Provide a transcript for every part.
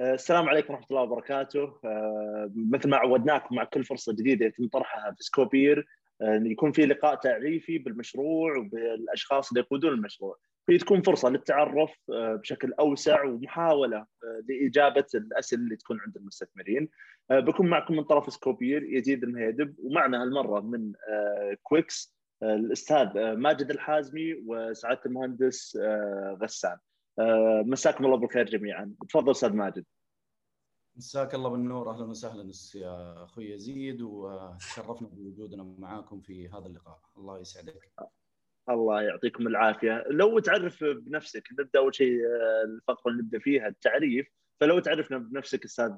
السلام عليكم ورحمة الله وبركاته. مثل ما عودناكم مع كل فرصة جديدة يتم طرحها في سكوبير يكون في لقاء تعريفي بالمشروع وبالأشخاص اللي يقودون المشروع. هي تكون فرصة للتعرف بشكل أوسع ومحاولة لإجابة الأسئلة اللي تكون عند المستثمرين. بكون معكم من طرف سكوبير يزيد المهيدب ومعنا هالمرة من كويكس الأستاذ ماجد الحازمي وسعادة المهندس غسان. مساكم الله بالخير جميعا. تفضل أستاذ ماجد. مساك الله بالنور. أهلا وسهلا يا أخوي يزيد وتشرفنا بوجودنا معاكم في هذا اللقاء. الله يسعدك. الله يعطيكم العافية. لو تعرف بنفسك نبدأ أول شيء الفقرة اللي نبدأ فيها التعريف. فلو تعرفنا بنفسك أستاذ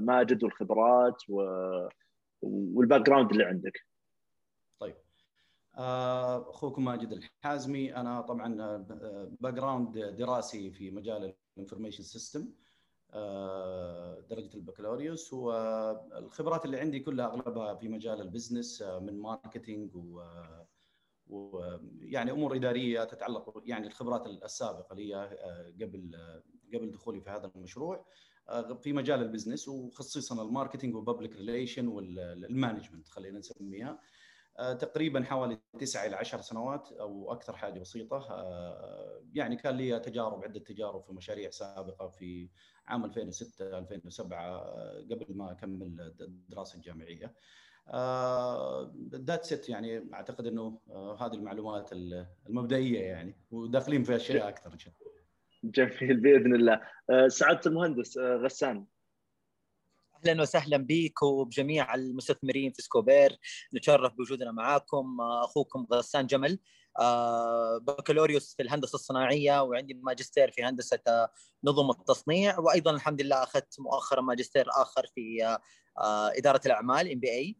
ماجد والخبرات و... وال background اللي عندك. أخوكم ماجد الحازمي. أنا طبعا background دراسي في مجال ال information system درجة البكالوريوس. والخبرات اللي عندي كلها أغلبها في مجال ال business من marketing و ويعني أمور إدارية تتعلق يعني الخبرات السابقة لي قبل قبل دخولي في هذا المشروع في مجال ال business وخصيصا ال marketing و public relation وال management خلينا نسميها. تقريبا حوالي تسعة إلى 10 سنوات أو أكثر حاجة بسيطة. يعني كان لي تجارب عدة تجارب في مشاريع سابقة في عام 2006 2007 قبل ما أكمل الدراسة الجامعية. ذات ست يعني أعتقد إنه هذه المعلومات المبدئية يعني وداخلين في أشياء أكثر إن شاء الله. جميل بإذن الله. سعادة المهندس غسان. أهلا وسهلا بك وبجميع المستثمرين في سكوبير. نتشرف بوجودنا معاكم أخوكم غسان جمل بكالوريوس في الهندسة الصناعية وعندي ماجستير في هندسة نظم التصنيع وأيضا الحمد لله أخذت مؤخرا ماجستير آخر في إدارة الأعمال MBA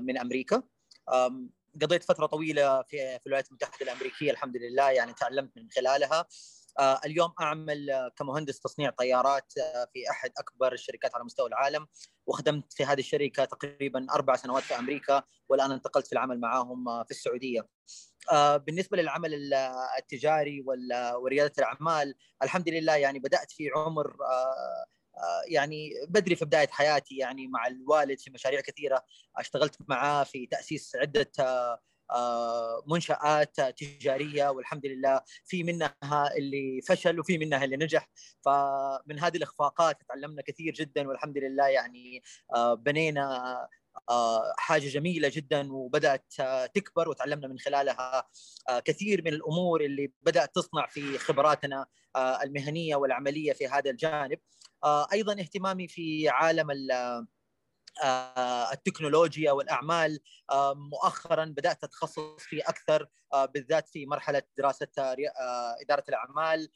من أمريكا. قضيت فترة طويلة في في الولايات المتحدة الأمريكية الحمد لله يعني تعلمت من خلالها. اليوم أعمل كمهندس تصنيع طيارات في أحد أكبر الشركات على مستوى العالم وخدمت في هذه الشركة تقريبا أربع سنوات في أمريكا والآن انتقلت في العمل معاهم في السعودية. بالنسبة للعمل التجاري وريادة الأعمال الحمد لله يعني بدأت في عمر يعني بدري في بداية حياتي يعني مع الوالد في مشاريع كثيرة اشتغلت معاه في تأسيس عدة منشآت تجارية والحمد لله في منها اللي فشل وفي منها اللي نجح. فمن هذه الإخفاقات تعلمنا كثير جدا والحمد لله يعني بنينا حاجة جميلة جدا وبدأت تكبر وتعلمنا من خلالها كثير من الأمور اللي بدأت تصنع في خبراتنا المهنية والعملية في هذا الجانب. أيضا اهتمامي في عالم التكنولوجيا والأعمال مؤخرا بدأت اتخصص فيه أكثر بالذات في مرحلة دراسة إدارة الأعمال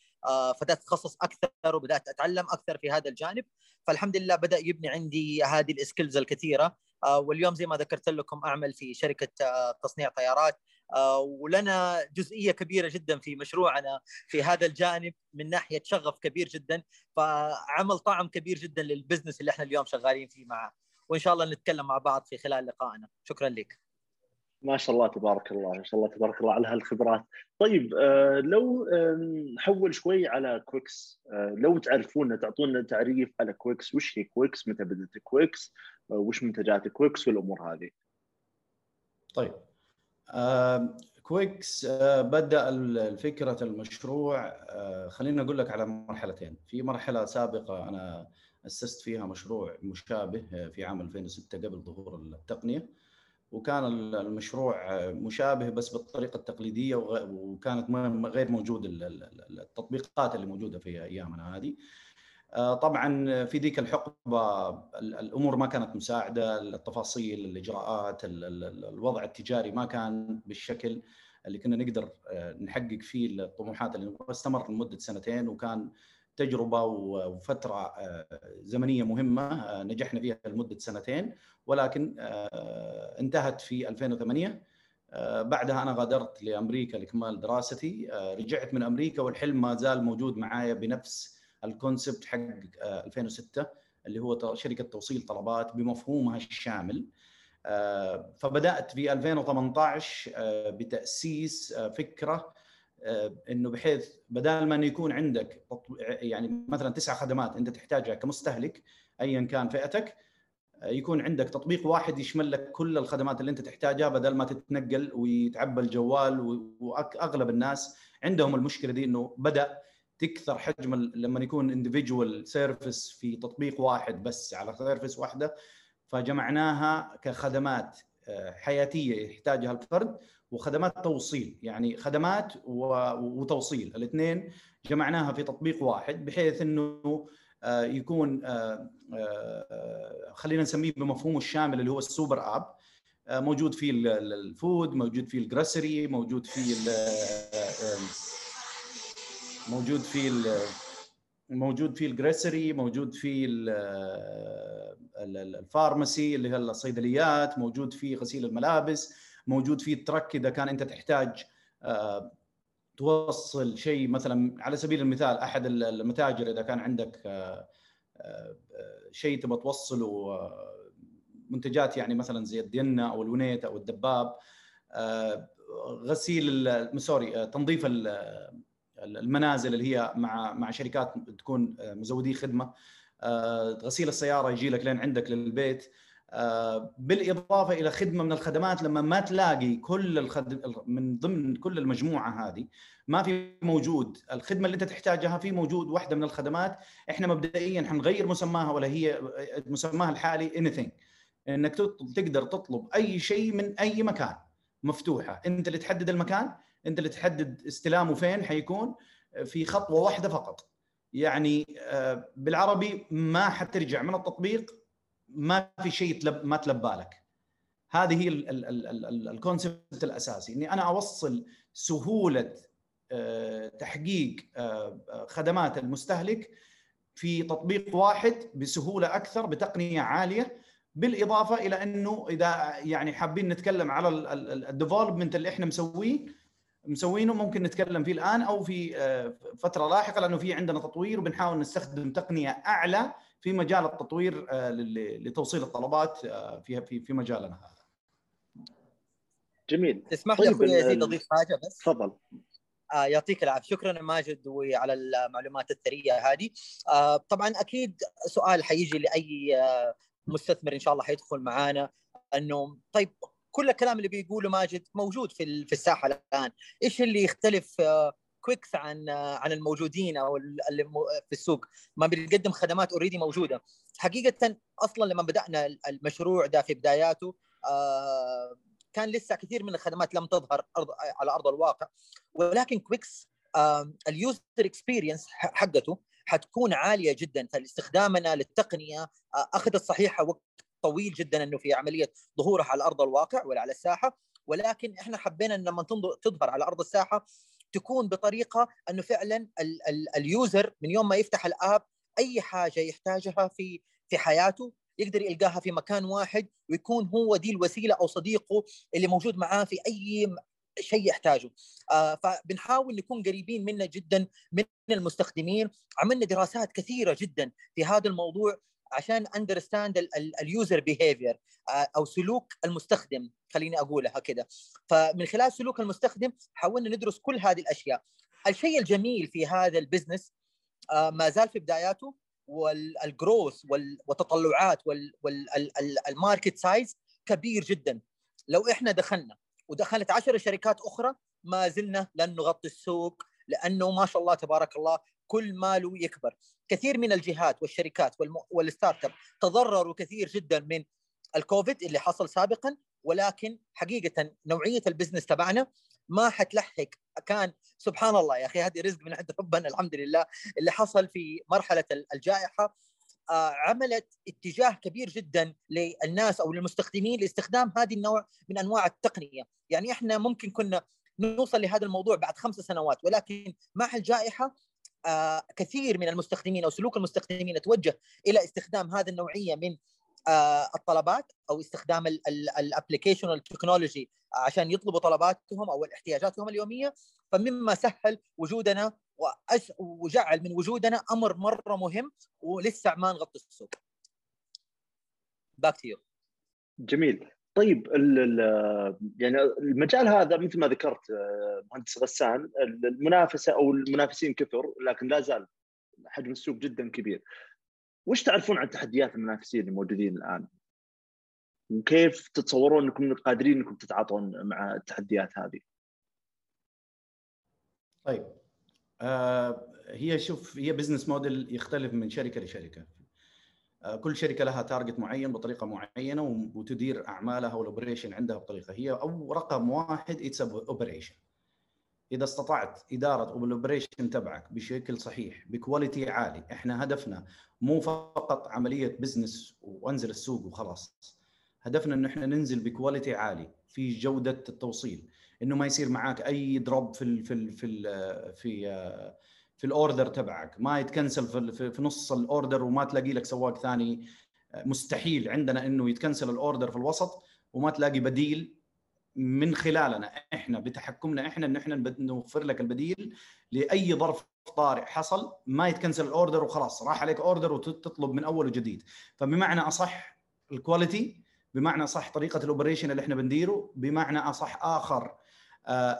فبدأت أتخصص أكثر وبدأت أتعلم أكثر في هذا الجانب. فالحمد لله بدأ يبني عندي هذه ال skills الكثيرة. واليوم زي ما ذكرت لكم أعمل في شركة تصنيع طيارات. ولنا جزئية كبيرة جدا في مشروعنا في هذا الجانب من ناحية شغف كبير جدا. فعمل طعم كبير جدا لل business اللي إحنا اليوم شغالين فيه معه. وإن شاء الله نتكلم مع بعض في خلال لقائنا. شكرا لك. ما شاء الله تبارك الله ما شاء الله تبارك الله على هالخبرات. طيب آه لو نحول شوي على كويكس. آه لو تعرفونا تعطونا تعريف على كويكس. وش هي كويكس؟ متى بدأت كويكس؟ آه وش منتجات كويكس والأمور هذه؟ طيب. كويكس بدأ فكره المشروع خلينا أقول لك على مرحلتين. في مرحلة سابقة أنا أسست فيها مشروع مشابه في عام 2006 قبل ظهور التقنية وكان المشروع مشابه بس بالطريقة التقليدية وكانت غير موجود التطبيقات اللي موجودة في أيامنا هذه. طبعا في ذيك الحقبة الأمور ما كانت مساعدة التفاصيل الإجراءات الوضع التجاري ما كان بالشكل اللي كنا نقدر نحقق فيه الطموحات اللي استمر لمدة سنتين وكان تجربة وفترة زمنية مهمة نجحنا فيها لمدة سنتين ولكن انتهت في 2008 بعدها أنا غادرت لأمريكا لإكمال دراستي رجعت من أمريكا والحلم ما زال موجود معايا بنفس الكونسبت حق 2006 اللي هو شركة توصيل طلبات بمفهومها الشامل. فبدأت في 2018 بتأسيس فكرة إنه بحيث بدال ما إنه يكون عندك يعني مثلا تسع خدمات أنت تحتاجها كمستهلك ايا كان فئتك يكون عندك تطبيق واحد يشمل لك كل الخدمات اللي أنت تحتاجها بدل ما تتنقل ويتعبى الجوال واغلب الناس عندهم المشكلة دي إنه بدأ تكثر حجم لما يكون individual service في تطبيق واحد بس على service واحدة فجمعناها كخدمات آه، حياتية يحتاجها الفرد. وخدمات توصيل يعني خدمات وتوصيل. الاثنين جمعناها في تطبيق واحد بحيث إنه آه، يكون آه، خلينا نسميه بمفهومه الشامل اللي هو ال super app. موجود فيه ال food موجود فيه ال grocery موجود فيه موجود فيه موجود فيه ال grocery موجود فيه ال pharmacy اللي هي الصيدليات موجود فيه غسيل الملابس. موجود فيه ال truck إذا كان أنت تحتاج آه، توصل شيء مثلا على سبيل المثال أحد المتاجر إذا كان عندك آه، آه، شيء تبغى توصله منتجات يعني مثلا زي الدينا أو الونيت أو الدباب غسيل سيارة تنظيف المنازل اللي هي مع مع شركات تكون مزودي خدمة غسيل السيارة يجي لك لين عندك للبيت. بالإضافة إلى خدمة من الخدمات لما ما تلاقي كل الخد... من ضمن كل المجموعة هذه ما في موجود. الخدمة اللي أنت تحتاجها في موجود واحدة من الخدمات. إحنا مبدئيا حنغير مسماها ولا هي مسماها الحالي anything. إنك تقدر تطلب أي شيء من أي مكان مفتوحة. أنت اللي تحدد المكان أنت اللي تحدد استلامه فين حيكون في خطوة واحدة فقط. يعني آه، بالعربي ما حترجع. من التطبيق ما في شيء ما تلبى لك هذه هي ال concept الأساسي. إني أنا أوصل سهولة آه، تحقيق آه، خدمات المستهلك في تطبيق واحد بسهولة أكثر بتقنية عالية بالإضافة إلى إنه إذا يعني حابين نتكلم على ال development اللي إحنا مسويه مسوينه ممكن نتكلم فيه الآن أو في آه، فترة لاحقة لأنه في عندنا تطوير وبنحاول نستخدم تقنية أعلى في مجال التطوير آه، لتوصيل الطلبات آه، في في في مجالنا هذا. جميل. تسمح لي أخوي يزيد أضيف حاجة بس؟ تفضل. آه يعطيك العافية شكرا ماجد وعلى المعلومات الثرية هذه آه طبعا أكيد سؤال حيجي لأي مستثمر إن شاء الله حيدخل معانا انه طيب كل الكلام اللي بيقوله ماجد موجود في في الساحة الآن إيش اللي يختلف كويكس آه، عن آه، عن الموجودين أو اللي في السوق. ما بنقدم خدمات already موجودة. حقيقة أصلا لما بدأنا المشروع ده في بداياته آه، كان لسه كثير من الخدمات لم تظهر على أرض الواقع. ولكن كويكس ال user experience حقته حتكون عالية جدا. فاستخدامنا للتقنية أخذت صحيحة وقت طويل جدا إنه في عملية ظهورها على أرض الواقع ولا على الساحة. ولكن إحنا حبينا إن لما تظهر على أرض الساحة تكون بطريقة أنه فعلا ال user من يوم ما يفتح ال app أي حاجة يحتاجها في في حياته يقدر يلقاها في مكان واحد ويكون هو دي الوسيلة أو صديقه اللي موجود معاه في أي شيء يحتاجه. آه فبنحاول نكون قريبين منه جدا من المستخدمين. عملنا دراسات كثيرة جدا في هذا الموضوع. عشان understand ال user behavior أو سلوك المستخدم خليني أقولها كده. فمن خلال سلوك المستخدم حاولنا ندرس كل هذه الأشياء. الشيء الجميل في هذا ال business آه، ما زال في بداياته وال growth والتطلعات وال market size كبير جدا. لو إحنا دخلنا ودخلت عشر شركات أخرى ما زلنا لن نغطي السوق لأنه ما شاء الله تبارك الله كل ماله يكبر. كثير من الجهات والشركات وال startup تضرروا كثير جدا من الكوفيد اللي حصل سابقا ولكن حقيقة نوعية ال business تبعنا ما حتلحق. كان سبحان الله يا أخي هذه رزق من عند ربنا الحمد لله اللي حصل في مرحلة الجائحة آه، عملت اتجاه كبير جدا للناس أو للمستخدمين لاستخدام هذه النوع من أنواع التقنية، يعني إحنا ممكن كنا نوصل لهذا الموضوع بعد خمس سنوات ولكن مع الجائحة آه، كثير من المستخدمين أو سلوك المستخدمين توجه إلى استخدام هذه النوعية من آه، الطلبات أو استخدام ال application وال technology عشان يطلبوا طلباتهم أو احتياجاتهم اليومية. فمما سهل وجودنا وجعل من وجودنا أمر مرة مهم ولسه ما نغطي السوق. باك جميل. طيب يعني المجال هذا مثل ما ذكرت آه، مهندس غسان المنافسة أو المنافسين كثر لكن لا زال حجم السوق جدا كبير. وش تعرفون عن تحديات المنافسين الموجودين الآن؟ وكيف تتصورون أنكم قادرين أنكم تتعاطون مع التحديات هذه؟ طيب آه هي شوف هي business model يختلف من شركة لشركة كل شركة لها target معين بطريقة معينة وتدير أعمالها وال operation عندها بطريقة هي أو رقم واحد it's operation إذا استطعت إدارة ال operation تبعك بشكل صحيح ب quality عالي إحنا هدفنا مو فقط عملية business وانزل السوق وخلاص. هدفنا انه إحنا ننزل ب quality عالي في جودة التوصيل. إنه ما يصير معك أي drop في ال في ال في ال في في ال order تبعك. ما يت cancel في, في نص ال order وما تلاقي لك سواق ثاني مستحيل عندنا إنه يت cancel ال order في الوسط وما تلاقي بديل من خلالنا. إحنا بتحكمنا إحنا إن إحنا نوفر لك البديل لأي ظرف طارئ حصل ما يت cancel ال order وخلاص راح عليك order وتطلب من أول وجديد. فبمعنى أصح ال quality بمعنى صح طريقة ال operation اللي إحنا بنديره بمعنى أصح آخر آه،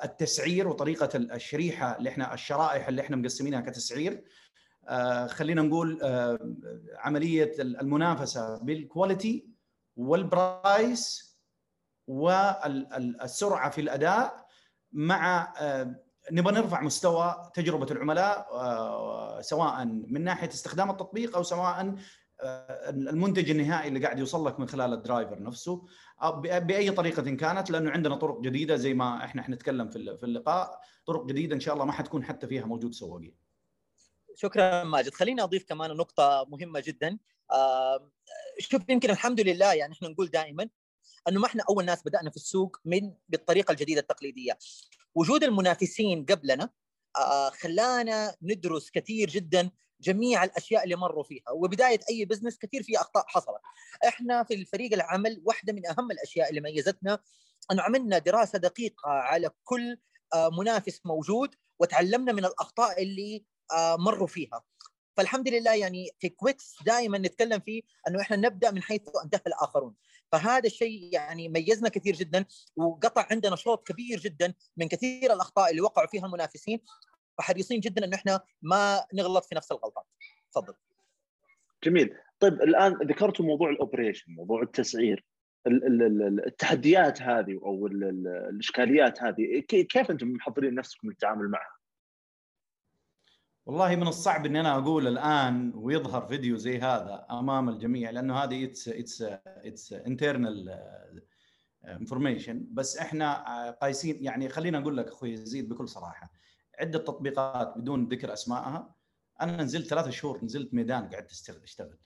التسعير وطريقة الشريحة اللي إحنا الشرائح اللي إحنا مقسمينها كتسعير. آه، خلينا نقول آه، عملية المنافسة بال quality وال price والسرعه في الأداء مع نبغى نرفع مستوى تجربة العملاء سواء من ناحية استخدام التطبيق أو سواء المنتج النهائي اللي قاعد يوصل لك من خلال ال driver نفسه. بأي طريقة كانت لأنه عندنا طرق جديدة زي ما إحنا حنتكلم في اللقاء. طرق جديدة إن شاء الله ما حتكون حتى فيها موجود سواقين. شكرا ماجد. خليني أضيف كمان نقطة مهمة جدا. شوف يمكن الحمد لله يعني إحنا نقول دائما إنه ما إحنا أول ناس بدأنا في السوق من بالطريقة الجديدة التقليدية. وجود المنافسين قبلنا آه، خلانا ندرس كثير جدا جميع الأشياء اللي مروا فيها وبداية أي بزنس كثير في أخطاء حصلت. إحنا في الفريق العمل واحدة من أهم الأشياء اللي ميزتنا إنه عملنا دراسة دقيقة على كل آه، منافس موجود وتعلمنا من الأخطاء اللي آه، مروا فيها. فالحمد لله يعني في كويكس دائما نتكلم فيه إنه إحنا نبدأ من حيث أنتهى الآخرون. فهذا الشيء يعني ميزنا كثير جدا وقطع عندنا شوط كبير جدا من كثير الأخطاء اللي وقعوا فيها المنافسين. فحريصين جدا انه إحنا ما نغلط في نفس الغلطات. تفضل. جميل. طيب الآن ذكرتوا موضوع ال operation موضوع التسعير. التحديات هذه أو الإشكاليات هذه كيف أنتم محضرين نفسكم للتعامل معها؟ والله من الصعب اني أنا أقول الآن ويظهر فيديو زي هذا أمام الجميع لأنه هذه it's it's it's internal information بس إحنا قايسين يعني خلينا أقول لك أخوي يزيد بكل صراحة. عدة تطبيقات بدون ذكر اسمائها أنا نزلت ثلاثة شهور نزلت ميدان قعدت أشتغل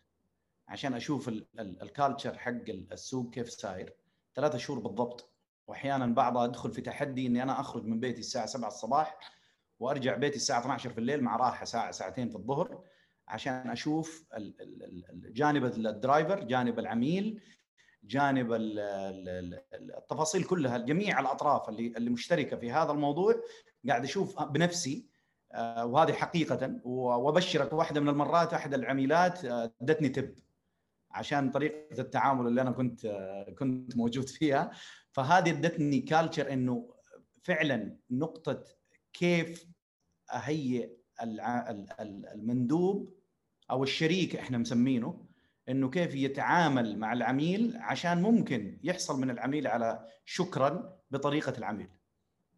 عشان أشوف ال culture حق السوق كيف ساير ثلاثة شهور بالضبط. وأحيانا بعض أدخل في تحدي إني أنا أخرج من بيتي الساعة 7 الصباح وأرجع بيتي الساعة 12 في الليل مع راحة ساعة ساعتين في الظهر عشان أشوف جانب ال driver جانب العميل جانب التفاصيل كلها جميع الأطراف اللي اللي مشتركة في هذا الموضوع قاعد أشوف بنفسي آه، وهذه حقيقة وأبشرك واحدة من المرات أحد العميلات آه، أدتني تب عشان طريقة التعامل اللي أنا كنت آه، كنت موجود فيها. فهذه أدتني كالتشر إنه فعلا نقطة كيف أهيئ المندوب أو الشريك إحنا مسمينه إنه كيف يتعامل مع العميل عشان ممكن يحصل من العميل على شكرا بطريقة العميل.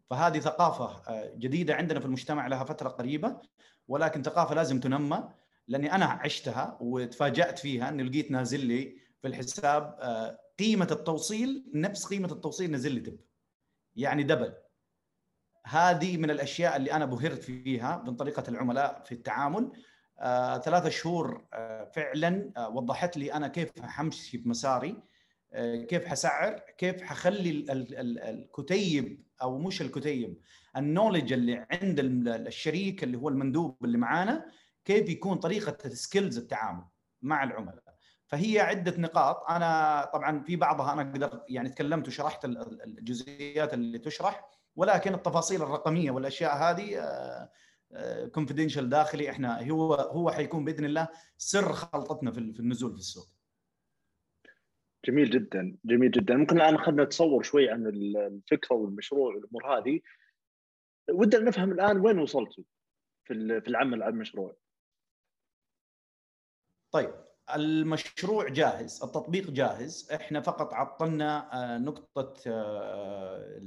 فهذه ثقافة آه، جديدة عندنا في المجتمع لها فترة قريبة ولكن ثقافة لازم تنمى لأني أنا عشتها وتفاجأت فيها إني لقيت نازل لي في الحساب آه، قيمة التوصيل نفس قيمة التوصيل نزل لي تب يعني دبل هذه من الأشياء اللي أنا بهرت فيها من طريقة العملاء في التعامل ثلاثة شهور آه، فعلا آه، وضحت لي أنا كيف حمشي بمساري كيف حسعر كيف حخلي الكتيب أو مش الكتيب ال knowledge اللي عند الشريك اللي هو المندوب اللي معانا كيف يكون طريقة skills التعامل مع العملاء. فهي عدة نقاط. أنا طبعا في بعضها أنا قدرت يعني تكلمت وشرحت الجزئيات اللي تشرح ولكن التفاصيل الرقمية والأشياء هذه confidential داخلي. إحنا هو هو حيكون بإذن الله سر خلطتنا في النزول في السوق. جميل جدا جميل جدا. ممكن الآن اخذنا نتصور شوي عن الفكرة والمشروع والأمور هذه. ودنا نفهم الآن وين وصلتوا في في العمل على المشروع. طيب. المشروع جاهز التطبيق جاهز. إحنا فقط عطلنا آه، نقطة آه،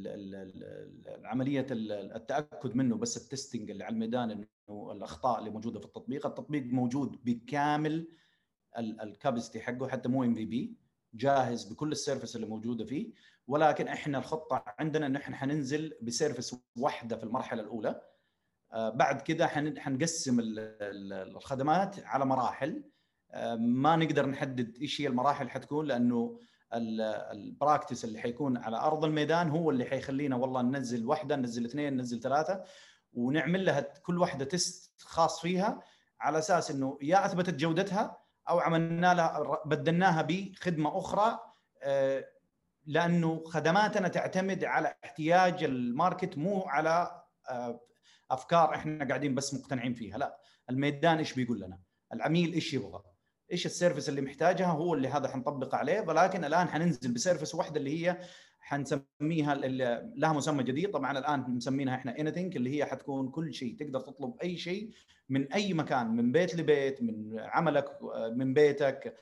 عمليه التأكد منه بس ال testing اللي على الميدان إنه الأخطاء اللي موجودة في التطبيق. التطبيق موجود بكامل ال capacity حقه حتى مو MVP جاهز بكل ال service اللي موجودة فيه. ولكن إحنا الخطة عندنا ان إحنا حننزل ب service واحدة في المرحلة الأولى. آه، بعد كده حنقسم الخدمات على مراحل. ما نقدر نحدد إيش هي المراحل اللي حتكون لأنه ال practice اللي حيكون على أرض الميدان هو اللي حيخلينا والله ننزل واحدة ننزل اثنين ننزل ثلاثة ونعمل لها كل واحدة test خاص فيها على أساس إنه يا أثبتت جودتها أو عملنا لها بدلناها بخدمة أخرى آه، لأنه خدماتنا تعتمد على احتياج ال market مو على آه، أفكار إحنا قاعدين بس مقتنعين فيها لا. الميدان إيش بيقول لنا؟ العميل إيش يبغى؟ إيش ال service اللي محتاجها؟ هو اللي هذا حنطبق عليه ولكن الآن حننزل ب service واحدة اللي هي حنسميها لها مسمى جديد. طبعا الآن مسمينها إحنا anything اللي هي حتكون كل شيء تقدر تطلب أي شيء من أي مكان من بيت لبيت من عملك من بيتك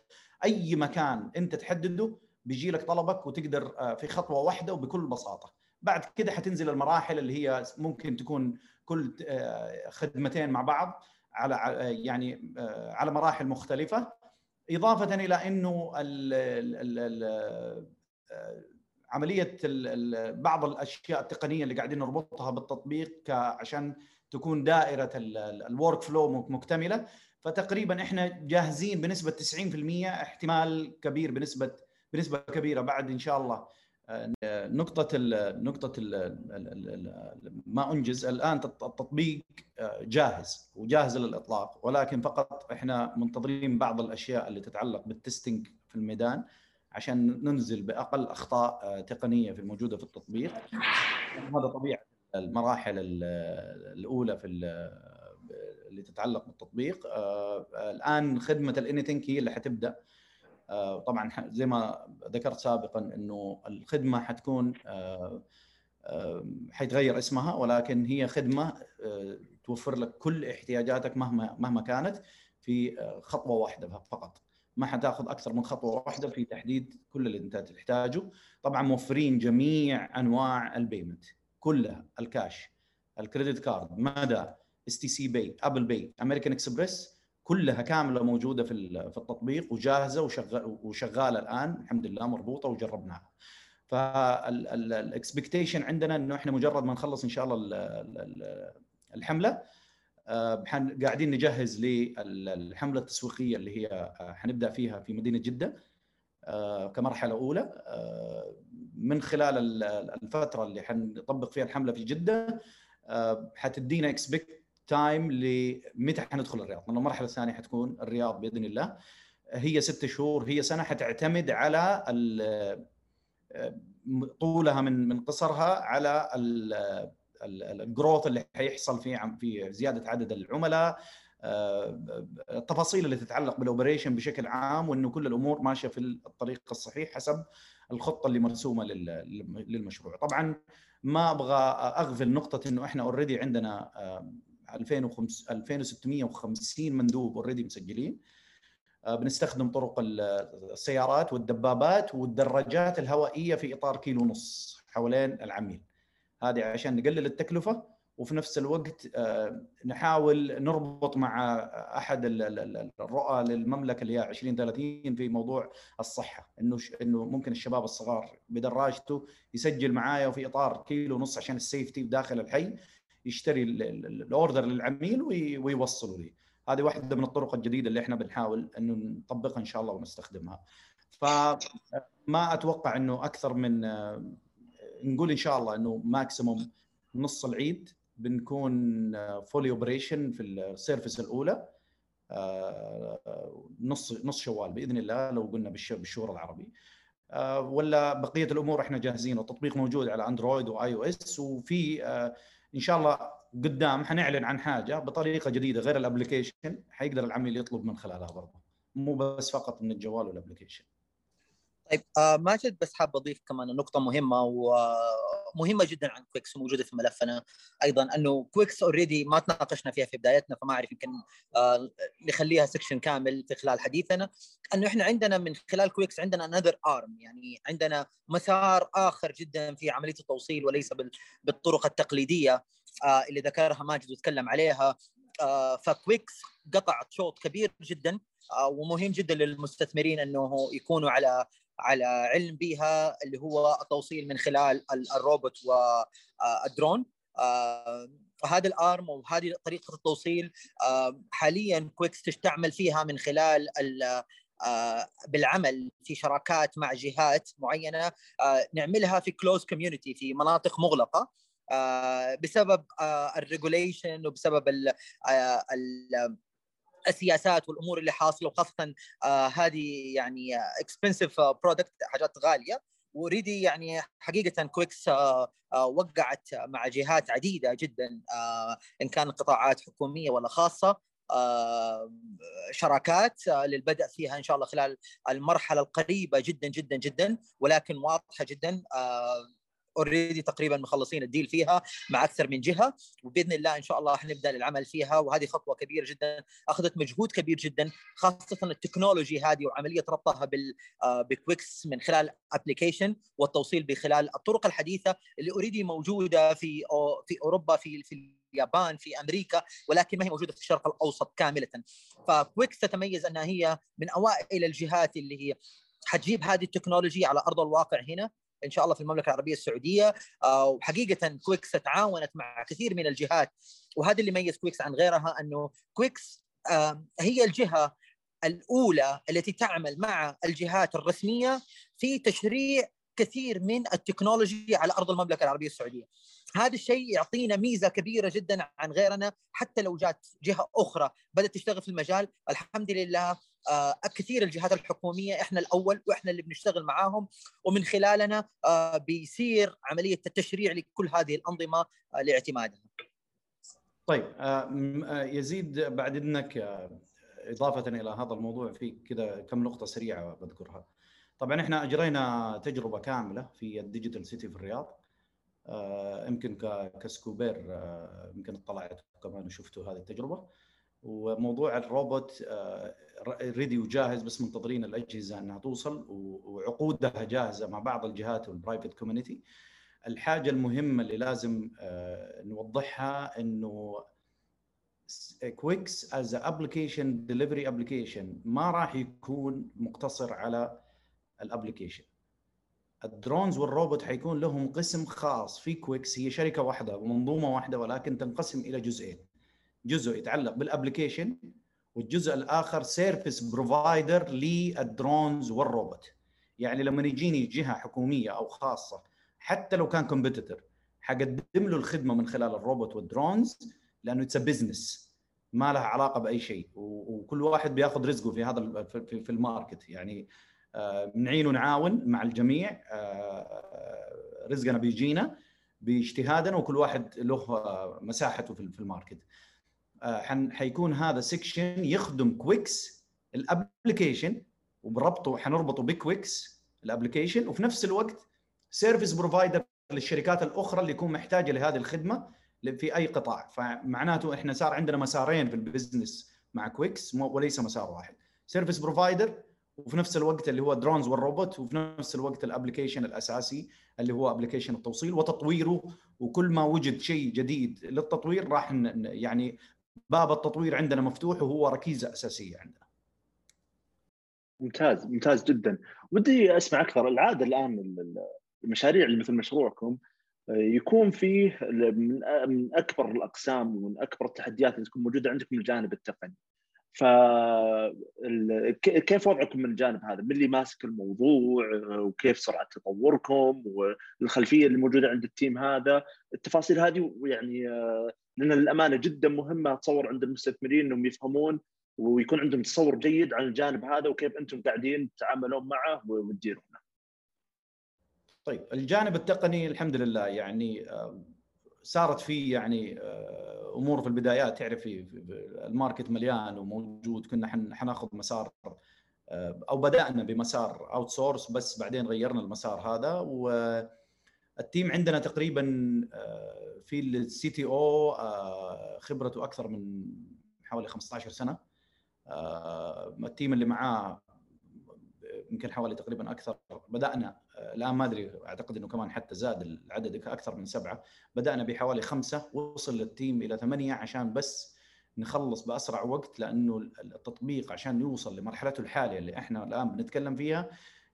أي مكان أنت تحدده بيجي لك طلبك وتقدر آه، في خطوة واحدة وبكل بساطة. بعد كده حتنزل المراحل اللي هي ممكن تكون كل آه، خدمتين مع بعض. على يعني آه، على مراحل مختلفة إضافة إلى إنه ال عملية بعض الأشياء التقنية اللي قاعدين نربطها بالتطبيق عشان تكون دائرة ال workflow مكتملة فتقريبا إحنا جاهزين بنسبة 90% احتمال كبير بنسبة بنسبة كبيرة بعد إن شاء الله. نقطة ال نقطة ال ما أنجز الآن التطبيق جاهز وجاهز للإطلاق ولكن فقط إحنا منتظرين بعض الأشياء اللي تتعلق بال testing في الميدان عشان ننزل بأقل أخطاء تقنية في الموجوده في التطبيق. هذا طبيعة المراحل الأولى في اللي تتعلق بالتطبيق. الآن خدمة الانيثينك هي اللي حتبدأ. طبعا زي ما ذكرت سابقا إنه الخدمة حتكون حيتغير اسمها ولكن هي خدمة توفر لك كل احتياجاتك مهما مهما كانت في خطوة واحدة فقط. ما حتاخذ أكثر من خطوة واحدة في تحديد كل اللي أنت تحتاجه. طبعا موفرين جميع أنواع ال payment كلها ال cash ال credit card مدى STC Pay Apple Pay American Express كلها كاملة موجودة في في التطبيق وجاهزة وشغالة الآن الحمد لله مربوطة وجربناها. فال expectation عندنا إنه إحنا مجرد ما نخلص إن شاء الله الحملة آه، قاعدين نجهز للحملة التسويقية اللي هي آه، حنبدأ فيها في مدينة جدة آه، كمرحلة أولى من خلال الفترة اللي حنطبق فيها الحملة في جدة حتدينا expect time لمتى حندخل الرياض؟ لأن المرحلة الثانية حتكون الرياض بإذن الله. هي ست شهور هي سنة حتعتمد على طولها من من قصرها على ال growth اللي حيحصل في في زيادة عدد العملاء آه، التفاصيل اللي تتعلق بال operation بشكل عام وإنه كل الأمور ماشية في الطريق الصحيح حسب الخطة اللي مرسومة للمشروع. طبعا ما أبغى أغفل نقطة إنه إحنا already عندنا 2650 مندوب already مسجلين. آه، بنستخدم طرق السيارات والدبابات والدراجات الهوائية في إطار كيلو ونص حوالين العميل. هذه عشان نقلل التكلفة وفي نفس الوقت آه، نحاول نربط مع أحد الرؤى للمملكة اللي هي 2030 في موضوع الصحة. إنه إنه ممكن الشباب الصغار بدراجته يسجل معايا وفي إطار كيلو ونص عشان السيفتي داخل الحي. يشتري الأوردر للعميل ويوصله لي. هذه واحدة من الطرق الجديدة اللي إحنا بنحاول إنه نطبقها إن شاء الله ونستخدمها. فما أتوقع إنه أكثر من نقول إن شاء الله إنه maximum نص العيد بنكون fully operation في ال service الأولى. نص نص شوال بإذن الله لو قلنا بالشهر العربي. ولا بقية الأمور إحنا جاهزين والتطبيق موجود على Android و iOS وفي إن شاء الله قدام حنعلن عن حاجة بطريقة جديدة غير ال application حيقدر العميل يطلب من خلالها برضه. مو بس فقط من الجوال وال application طيب آه ماجد بس حاب أضيف كمان نقطة مهمة ومهمه جدا عن كويكس وموجودة في ملفنا أيضا أنه كويكس already ما تناقشنا فيها في بدايتنا فما أعرف يمكن آه نخليها section كامل في خلال حديثنا. أنه إحنا عندنا من خلال كويكس عندنا another arm يعني عندنا مسار آخر جدا في عملية التوصيل وليس بالطرق التقليدية آه اللي ذكرها ماجد وتكلم عليها. آه فكويكس قطع شوط كبير جدا ومهم جدا للمستثمرين أنه يكونوا على على علم بها اللي هو التوصيل من خلال الروبوت والدرون آه، هذا الأرم وهذه طريقة التوصيل آه، حاليا كويكس تستعمل فيها من خلال آه، بالعمل في شراكات مع جهات معينة نعملها في closed community في مناطق مغلقة بسبب ال regulation وبسبب ال السياسات والأمور اللي حاصلة وخاصة آه هذه يعني expensive product حاجات غالية. already يعني حقيقة كويكس آه آه وقعت مع جهات عديدة جدا آه إن كان قطاعات حكومية ولا خاصة آه شراكات آه للبدء فيها إن شاء الله خلال المرحلة القريبة جدا جدا جدا ولكن واضحة جدا آه already تقريبا مخلصين ال deal فيها مع أكثر من جهة وبإذن الله إن شاء الله حنبدا العمل فيها وهذه خطوة كبيرة جدا أخذت مجهود كبير جدا خاصة ال technology هذه وعملية ربطها بال آه، بكويكس من خلال application والتوصيل بخلال الطرق الحديثة اللي already موجودة في في أوروبا في في اليابان في أمريكا ولكن ما هي موجودة في الشرق الأوسط كاملة. فكويكس تتميز أنها هي من أوائل الجهات اللي هي حتجيب هذه التكنولوجيا على أرض الواقع هنا. إن شاء الله في المملكة العربية السعودية آه، وحقيقة كويكس تعاونت مع كثير من الجهات وهذا اللي يميز كويكس عن غيرها إنه كويكس هي الجهة الأولى التي تعمل مع الجهات الرسمية في تشريع كثير من ال technology على أرض المملكة العربية السعودية. هذا الشيء يعطينا ميزة كبيرة جدا عن غيرنا حتى لو جات جهة أخرى بدأت تشتغل في المجال الحمد لله آه كثير الجهات الحكومية إحنا الأول وإحنا اللي بنشتغل معاهم ومن خلالنا آه بيصير عملية التشريع لكل هذه الأنظمة آه لاعتمادها. طيب آه, آه، يزيد بعد اذنك آه، إضافة إلى هذا الموضوع في كذا كم نقطة سريعة بذكرها. طبعا إحنا أجرينا تجربة كاملة في ال digital city في الرياض يمكن كسكوبير آه، يمكن اطلعت كمان وشفتوا هذه التجربة. وموضوع الروبوت ready آه، وجاهز بس منتظرين الأجهزة إنها توصل وعقودها جاهزة مع بعض الجهات وال private community الحاجة المهمة اللي لازم نوضحها إنه كويكس as application delivery application ما راح يكون مقتصر على ال application ال drones والروبوت حيكون لهم قسم خاص في كويكس هي شركة واحدة ومنظومة واحدة ولكن تنقسم إلى جزئين. جزء يتعلق بال application والجزء الآخر service provider لل drones والروبوت. يعني لما يجيني جهة حكومية أو خاصة حتى لو كان competitor حقدم له الخدمة من خلال الروبوت وال drones لأنه it's business ما لها علاقة بأي شيء وكل واحد بياخذ رزقه في هذا في ال market. يعني بنعين ونعاون مع الجميع آه، رزقنا بيجينا باجتهادنا وكل واحد له مساحته في ال market. آه، حيكون هذا section يخدم كويكس ال application وبربطه حنربطه بكويكس ال application وفي نفس الوقت service provider للشركات الأخرى اللي يكون محتاجة لهذه الخدمة في أي قطاع. فمعناته إحنا صار عندنا مسارين في ال business مع كويكس وليس مسار واحد. service provider وفي نفس الوقت اللي هو drones والروبوت وفي نفس الوقت ال application الأساسي اللي هو ابلكيشن التوصيل وتطويره. وكل ما وجد شيء جديد للتطوير راح يعني باب التطوير عندنا مفتوح وهو ركيزة أساسية عندنا. ممتاز ممتاز جدا. ودي أسمع أكثر. العادة الآن المشاريع اللي مثل مشروعكم يكون فيه من أكبر الأقسام ومن أكبر التحديات اللي تكون موجودة عندكم الجانب التقني. ف كيف وضعكم من الجانب هذا؟ من اللي ماسك الموضوع وكيف سرعة تطوركم والخلفية اللي موجودة عند ال team هذا، التفاصيل هذه يعني لأن للأمانة جدا مهمة اتصور عند المستثمرين إنهم يفهمون ويكون عندهم تصور جيد عن الجانب هذا وكيف أنتم قاعدين تتعاملون معه وتديرونه. طيب الجانب التقني الحمد لله يعني صارت في يعني أمور في البدايات تعرفي ال market مليان وموجود كنا حناخذ مسار أو بدأنا بمسار outsource بس بعدين غيرنا المسار هذا. وال team عندنا تقريبا في ال CTO خبرته أكثر من حوالي 15 سنة. ال team اللي معاه يمكن حوالي تقريبا أكثر بدأنا الآن ما أدري أعتقد إنه كمان حتى زاد العدد أكثر من سبعة. بدأنا بحوالي خمسة وصل لل team إلى ثمانية عشان بس نخلص بأسرع وقت لأنه التطبيق عشان يوصل لمرحلته الحالية اللي إحنا الآن بنتكلم فيها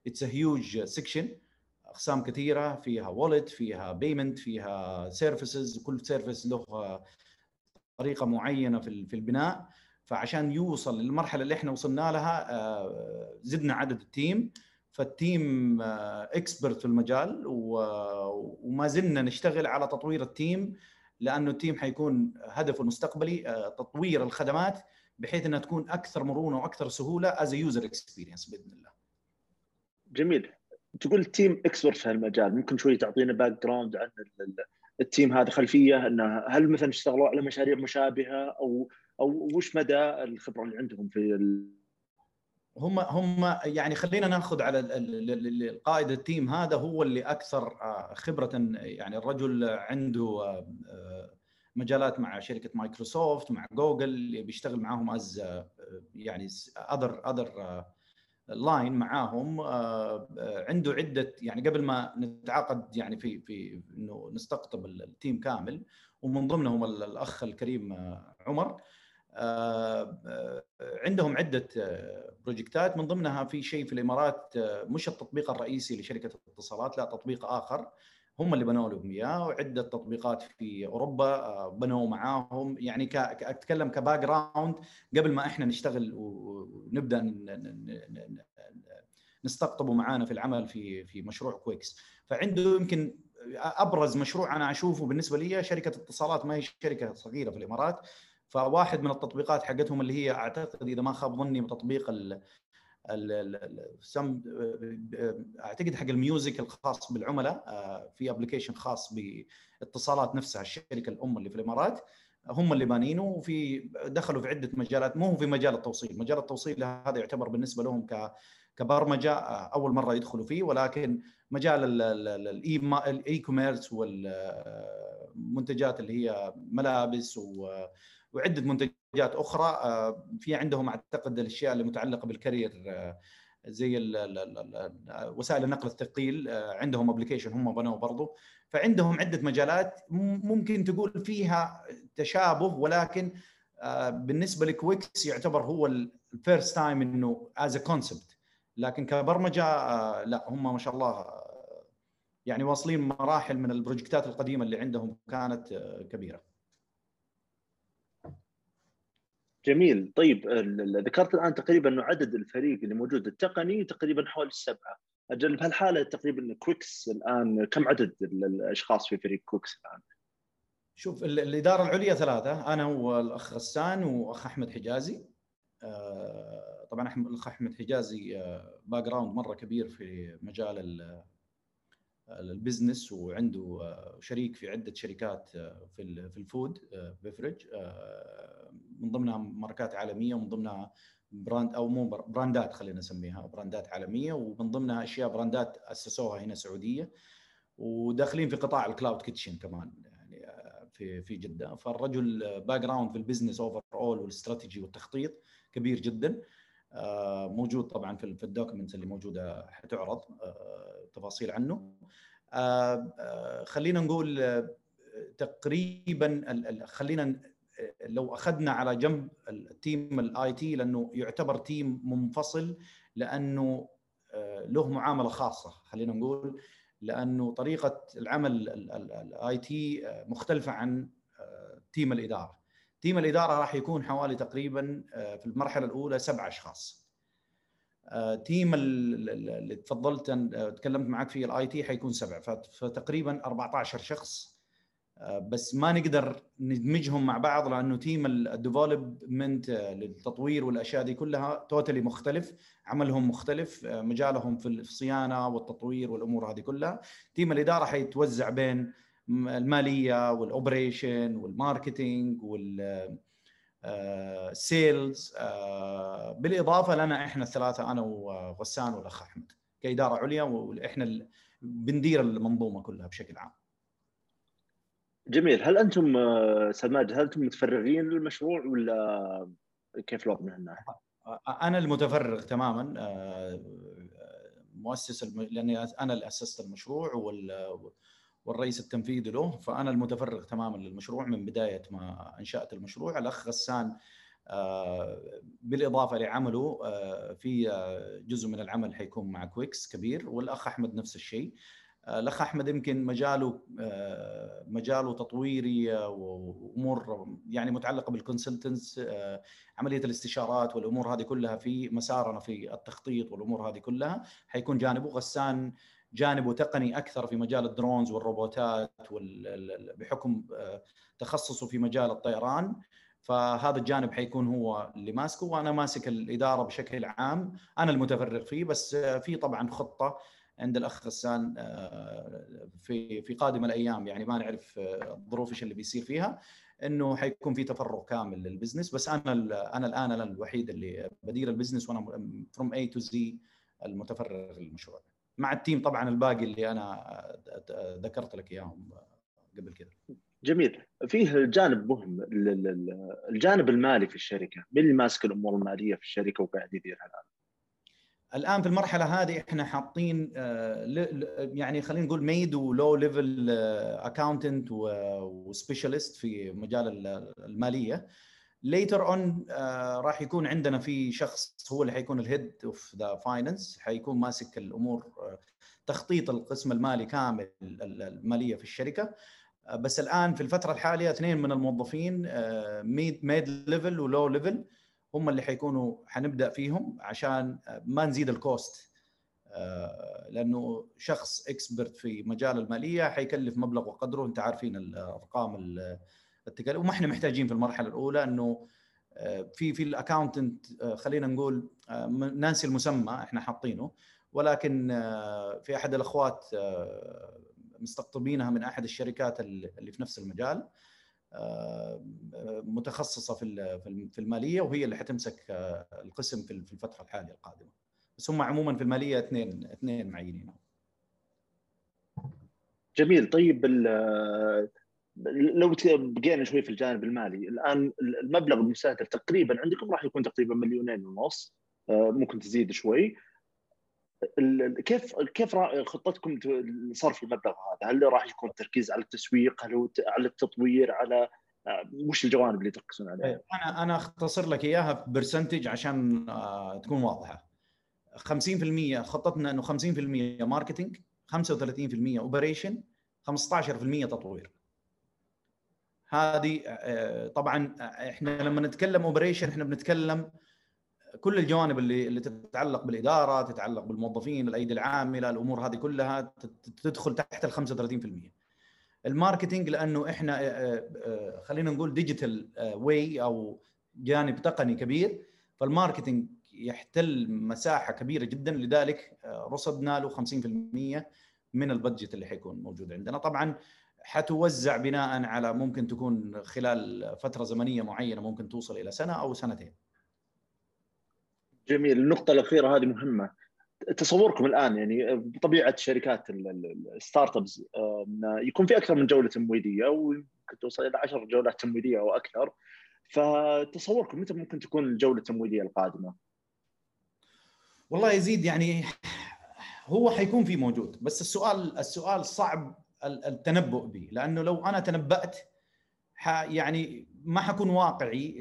it's huge section أقسام كثيرة فيها wallet فيها payment فيها services كل service له طريقة معينة في في البناء. فعشان يوصل للمرحلة اللي إحنا وصلنا لها زدنا عدد ال team. فال team expert في المجال وما زلنا نشتغل على تطوير ال team لأنه ال team حيكون هدفه المستقبلي تطوير الخدمات بحيث إنها تكون أكثر مرونة وأكثر سهولة as user experience بإذن الله. جميل تقول ال team expert في هالمجال ممكن شوي تعطينا background عن ال team هذا خلفية إنه هل مثلا اشتغلوا على مشاريع مشابهة أو أو وش مدى الخبرة اللي عندهم في. هم هم يعني خلينا ناخذ على القائد ال team هذا هو اللي أكثر خبرة يعني الرجل عنده مجالات مع شركة مايكروسوفت مع جوجل اللي بيشتغل معاهم as يعني other other line معاهم. عنده عدة يعني قبل ما نتعاقد يعني في في إنه نستقطب ال team كامل ومن ضمنهم الأخ الكريم عمر. عندهم عدة بروجكتات من ضمنها في شيء في الإمارات مش التطبيق الرئيسي لشركة الاتصالات لا تطبيق آخر. هم اللي بنوا لهم إياه وعدة تطبيقات في أوروبا بنوا معاهم. يعني أتكلم ك background قبل ما إحنا نشتغل ونبدأ نستقطبه معانا في العمل في في مشروع كويكس. فعنده يمكن أبرز مشروع أنا أشوفه بالنسبة لي شركة اتصالات. ما هي شركة صغيرة في الإمارات. فواحد من التطبيقات حقتهم اللي هي أعتقد إذا ما خاب ظني تطبيق ال سم أعتقد حق ال music الخاص بالعملاء في application خاص باتصالات نفسها الشركة الأم اللي في الإمارات هم اللي بانينه وفي دخلوا في عدة مجالات مو في مجال التوصيل، مجال التوصيل هذا يعتبر بالنسبة لهم كبرمجة أول مرة يدخلوا فيه ولكن مجال ال e-commerce والمنتجات اللي هي ملابس وعدة منتجات أخرى في عندهم أعتقد الأشياء اللي متعلقة بال carrier زي وسائل النقل الثقيل عندهم application هم بنوا برضو فعندهم عدة مجالات ممكن تقول فيها تشابه ولكن بالنسبة لكويكس يعتبر هو ال first time إنه as concept لكن كبرمجة لا هم ما شاء الله يعني واصلين مراحل من البروجكتات القديمة اللي عندهم كانت كبيرة. جميل. طيب ذكرت الآن تقريبا إنه عدد الفريق اللي موجود التقني تقريبا حوالي السبعه أجل بهالحالة تقريبا كويكس الآن كم عدد الأشخاص في فريق كويكس الآن؟ شوف الإدارة العليا ثلاثة أنا والأخ غسان وأخ أحمد حجازي. طبعا الأخ أحمد حجازي background مرة كبير في مجال ال business وعنده شريك في عدة شركات في في ال food beverage من ضمنها ماركات عالمية ومن ضمنها brand أو مو براندات خلينا نسميها براندات عالمية ومن ضمنها أشياء براندات أسسوها هنا سعودية وداخلين في قطاع ال cloud kitchen كمان يعني في في جدة. فالرجل background في ال business overall والاستراتيجي والتخطيط كبير جدا موجود طبعا في ال documents اللي موجودة حتعرض تفاصيل عنه. خلينا نقول تقريبا خلينا لو أخذنا على جنب ال team ال IT لأنه يعتبر team منفصل لأنه له معاملة خاصة خلينا نقول لأنه طريقة العمل ال IT مختلفة عن team الإدارة. team الإدارة راح يكون حوالي تقريبا في المرحلة الأولى سبع أشخاص. team اللي تفضلت تكلمت معك فيه ال IT حيكون سبع فتقريبا 14 شخص. بس ما نقدر ندمجهم مع بعض لأنه team ال development للتطوير والأشياء دي كلها totally مختلف عملهم مختلف مجالهم في الصيانة والتطوير والأمور هذه كلها team الإدارة حيتوزع بين المالية وال operation وال marketing وال sales بالإضافة لنا إحنا الثلاثة أنا وغسان والأخ أحمد كإدارة عليا وإحنا بندير المنظومة كلها بشكل عام. جميل هل أنتم سماج هل أنتم متفرغين للمشروع ولا كيف الوضع من هالناحيه؟ أنا المتفرغ تماما مؤسس الم... لاني أنا اللي اسست المشروع وال... والرئيس التنفيذي له فانا المتفرغ تماما للمشروع من بدايه ما انشات المشروع الاخ غسان بالاضافه لعمله في جزء من العمل حيكون مع كويكس كبير والاخ احمد نفس الشيء الأخ أحمد يمكن مجاله مجاله تطويري وأمور يعني متعلقة بال consultants عملية الاستشارات والأمور هذه كلها في مسارنا في التخطيط والأمور هذه كلها. حيكون جانبه غسان جانبه تقني أكثر في مجال الدرونز والروبوتات بحكم تخصصه في مجال الطيران. فهذا الجانب حيكون هو اللي ماسكه. وأنا ماسك الإدارة بشكل عام. أنا المتفرغ فيه بس في طبعا خطة عند الأخ غسان في في قادم الأيام. يعني ما نعرف الظروف إيش اللي بيصير فيها إنه حيكون في تفرغ كامل لل business. بس أنا أنا الآن أنا الوحيد اللي بدير ال business وأنا from A to Z المتفرغ للمشروع. مع ال team طبعا الباقي اللي أنا ذكرت لك إياهم قبل كذا. جميل. فيه جانب مهم الجانب المالي في الشركة. مين اللي ماسك الأمور المالية في الشركة وقاعد يديرها الآن؟ الآن في المرحلة هذه إحنا حاطين يعني خلينا نقول mid و low level accountant و specialist في مجال المالية. later on راح يكون عندنا في شخص هو اللي حيكون ال head of the finance حيكون ماسك الأمور تخطيط القسم المالي كامل المالية في الشركة. بس الآن في الفترة الحالية اثنين من الموظفين mid mid level و low level هم اللي حيكونوا حنبدأ فيهم عشان ما نزيد ال cost لأنه شخص expert في مجال المالية حيكلف مبلغ وقدره. أنت عارفين الأرقام التكاليف. وما إحنا محتاجين في المرحلة الأولى إنه في في ال accountant خلينا نقول ناسي المسمى إحنا حاطينه. ولكن في أحد الأخوات مستقطبينها من أحد الشركات اللي في نفس المجال. متخصصة في في المالية وهي اللي حتمسك القسم في الفترة الحالية القادمة. بس هم عموما في المالية اثنين اثنين معينين. جميل. طيب لو بقينا شوي في الجانب المالي الآن المبلغ المستهدف تقريبا عندكم راح يكون تقريبا مليونين ونص ممكن تزيد شوي. كيف كيف خطتكم لصرف المبلغ هذا؟ هل راح يكون التركيز على التسويق؟ هل هو على التطوير؟ على وش الجوانب اللي تركزون عليها؟ أنا أنا أختصر لك إياها percentage عشان تكون واضحة. 50% خطتنا إنه 50% marketing 35% operation 15% تطوير. هذه طبعا إحنا لما نتكلم operation إحنا بنتكلم كل الجوانب اللي اللي تتعلق بالإدارة تتعلق بالموظفين الأيدي العاملة الأمور هذه كلها تدخل تحت ال 35% ال marketing لأنه إحنا خلينا نقول digital way أو جانب تقني كبير فال marketing يحتل مساحة كبيرة جدا لذلك رصدنا له 50% من ال budget اللي حيكون موجود عندنا. طبعا حتوزع بناء على ممكن تكون خلال فترة زمنية معينة ممكن توصل إلى سنة أو سنتين. جميل. النقطة الأخيرة هذه مهمة. تصوركم الآن يعني بطبيعة شركات الستارت ابس يكون في أكثر من جولة تمويلية وممكن توصل إلى 10 جولات تمويلية أو أكثر. فتصوركم متى ممكن تكون الجولة التمويلية القادمة؟ والله يزيد يعني هو حيكون في موجود بس السؤال السؤال صعب التنبؤ به لأنه لو أنا تنبأت يعني ما حكون واقعي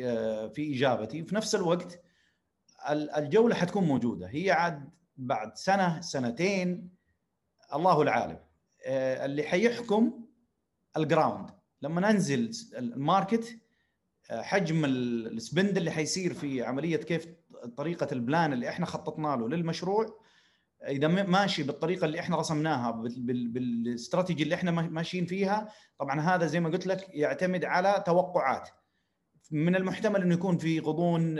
في إجابتي. في نفس الوقت الجولة حتكون موجودة. هي عاد بعد سنة سنتين الله العالم. اللي حيحكم ال ground. لما ننزل ال market حجم ال spend اللي حيصير في عملية كيف طريقة ال plan اللي إحنا خططنا له للمشروع إذا ماشي بالطريقة اللي إحنا رسمناها بالاستراتيجي اللي إحنا ماشيين فيها طبعا هذا زي ما قلت لك يعتمد على توقعات. من المحتمل إنه يكون في غضون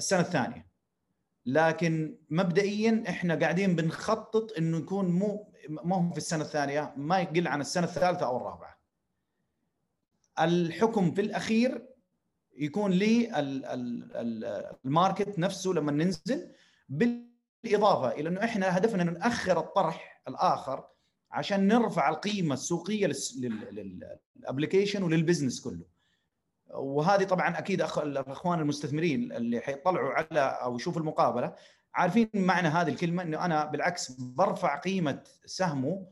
السنة الثانية. لكن مبدئيا إحنا قاعدين بنخطط إنه يكون مو ما في السنة الثانية ما يقل عن السنة الثالثة أو الرابعة. الحكم في الأخير يكون لي ال market نفسه لما ننزل بالإضافة إلى إنه إحنا هدفنا إنه نأخر الطرح الآخر عشان نرفع القيمة السوقية لل application ولل business كله. وهذه طبعا أكيد أخ... الأخوان المستثمرين اللي حيطلعوا على أو يشوفوا المقابلة عارفين معنى هذه الكلمة إنه أنا بالعكس برفع قيمة سهمه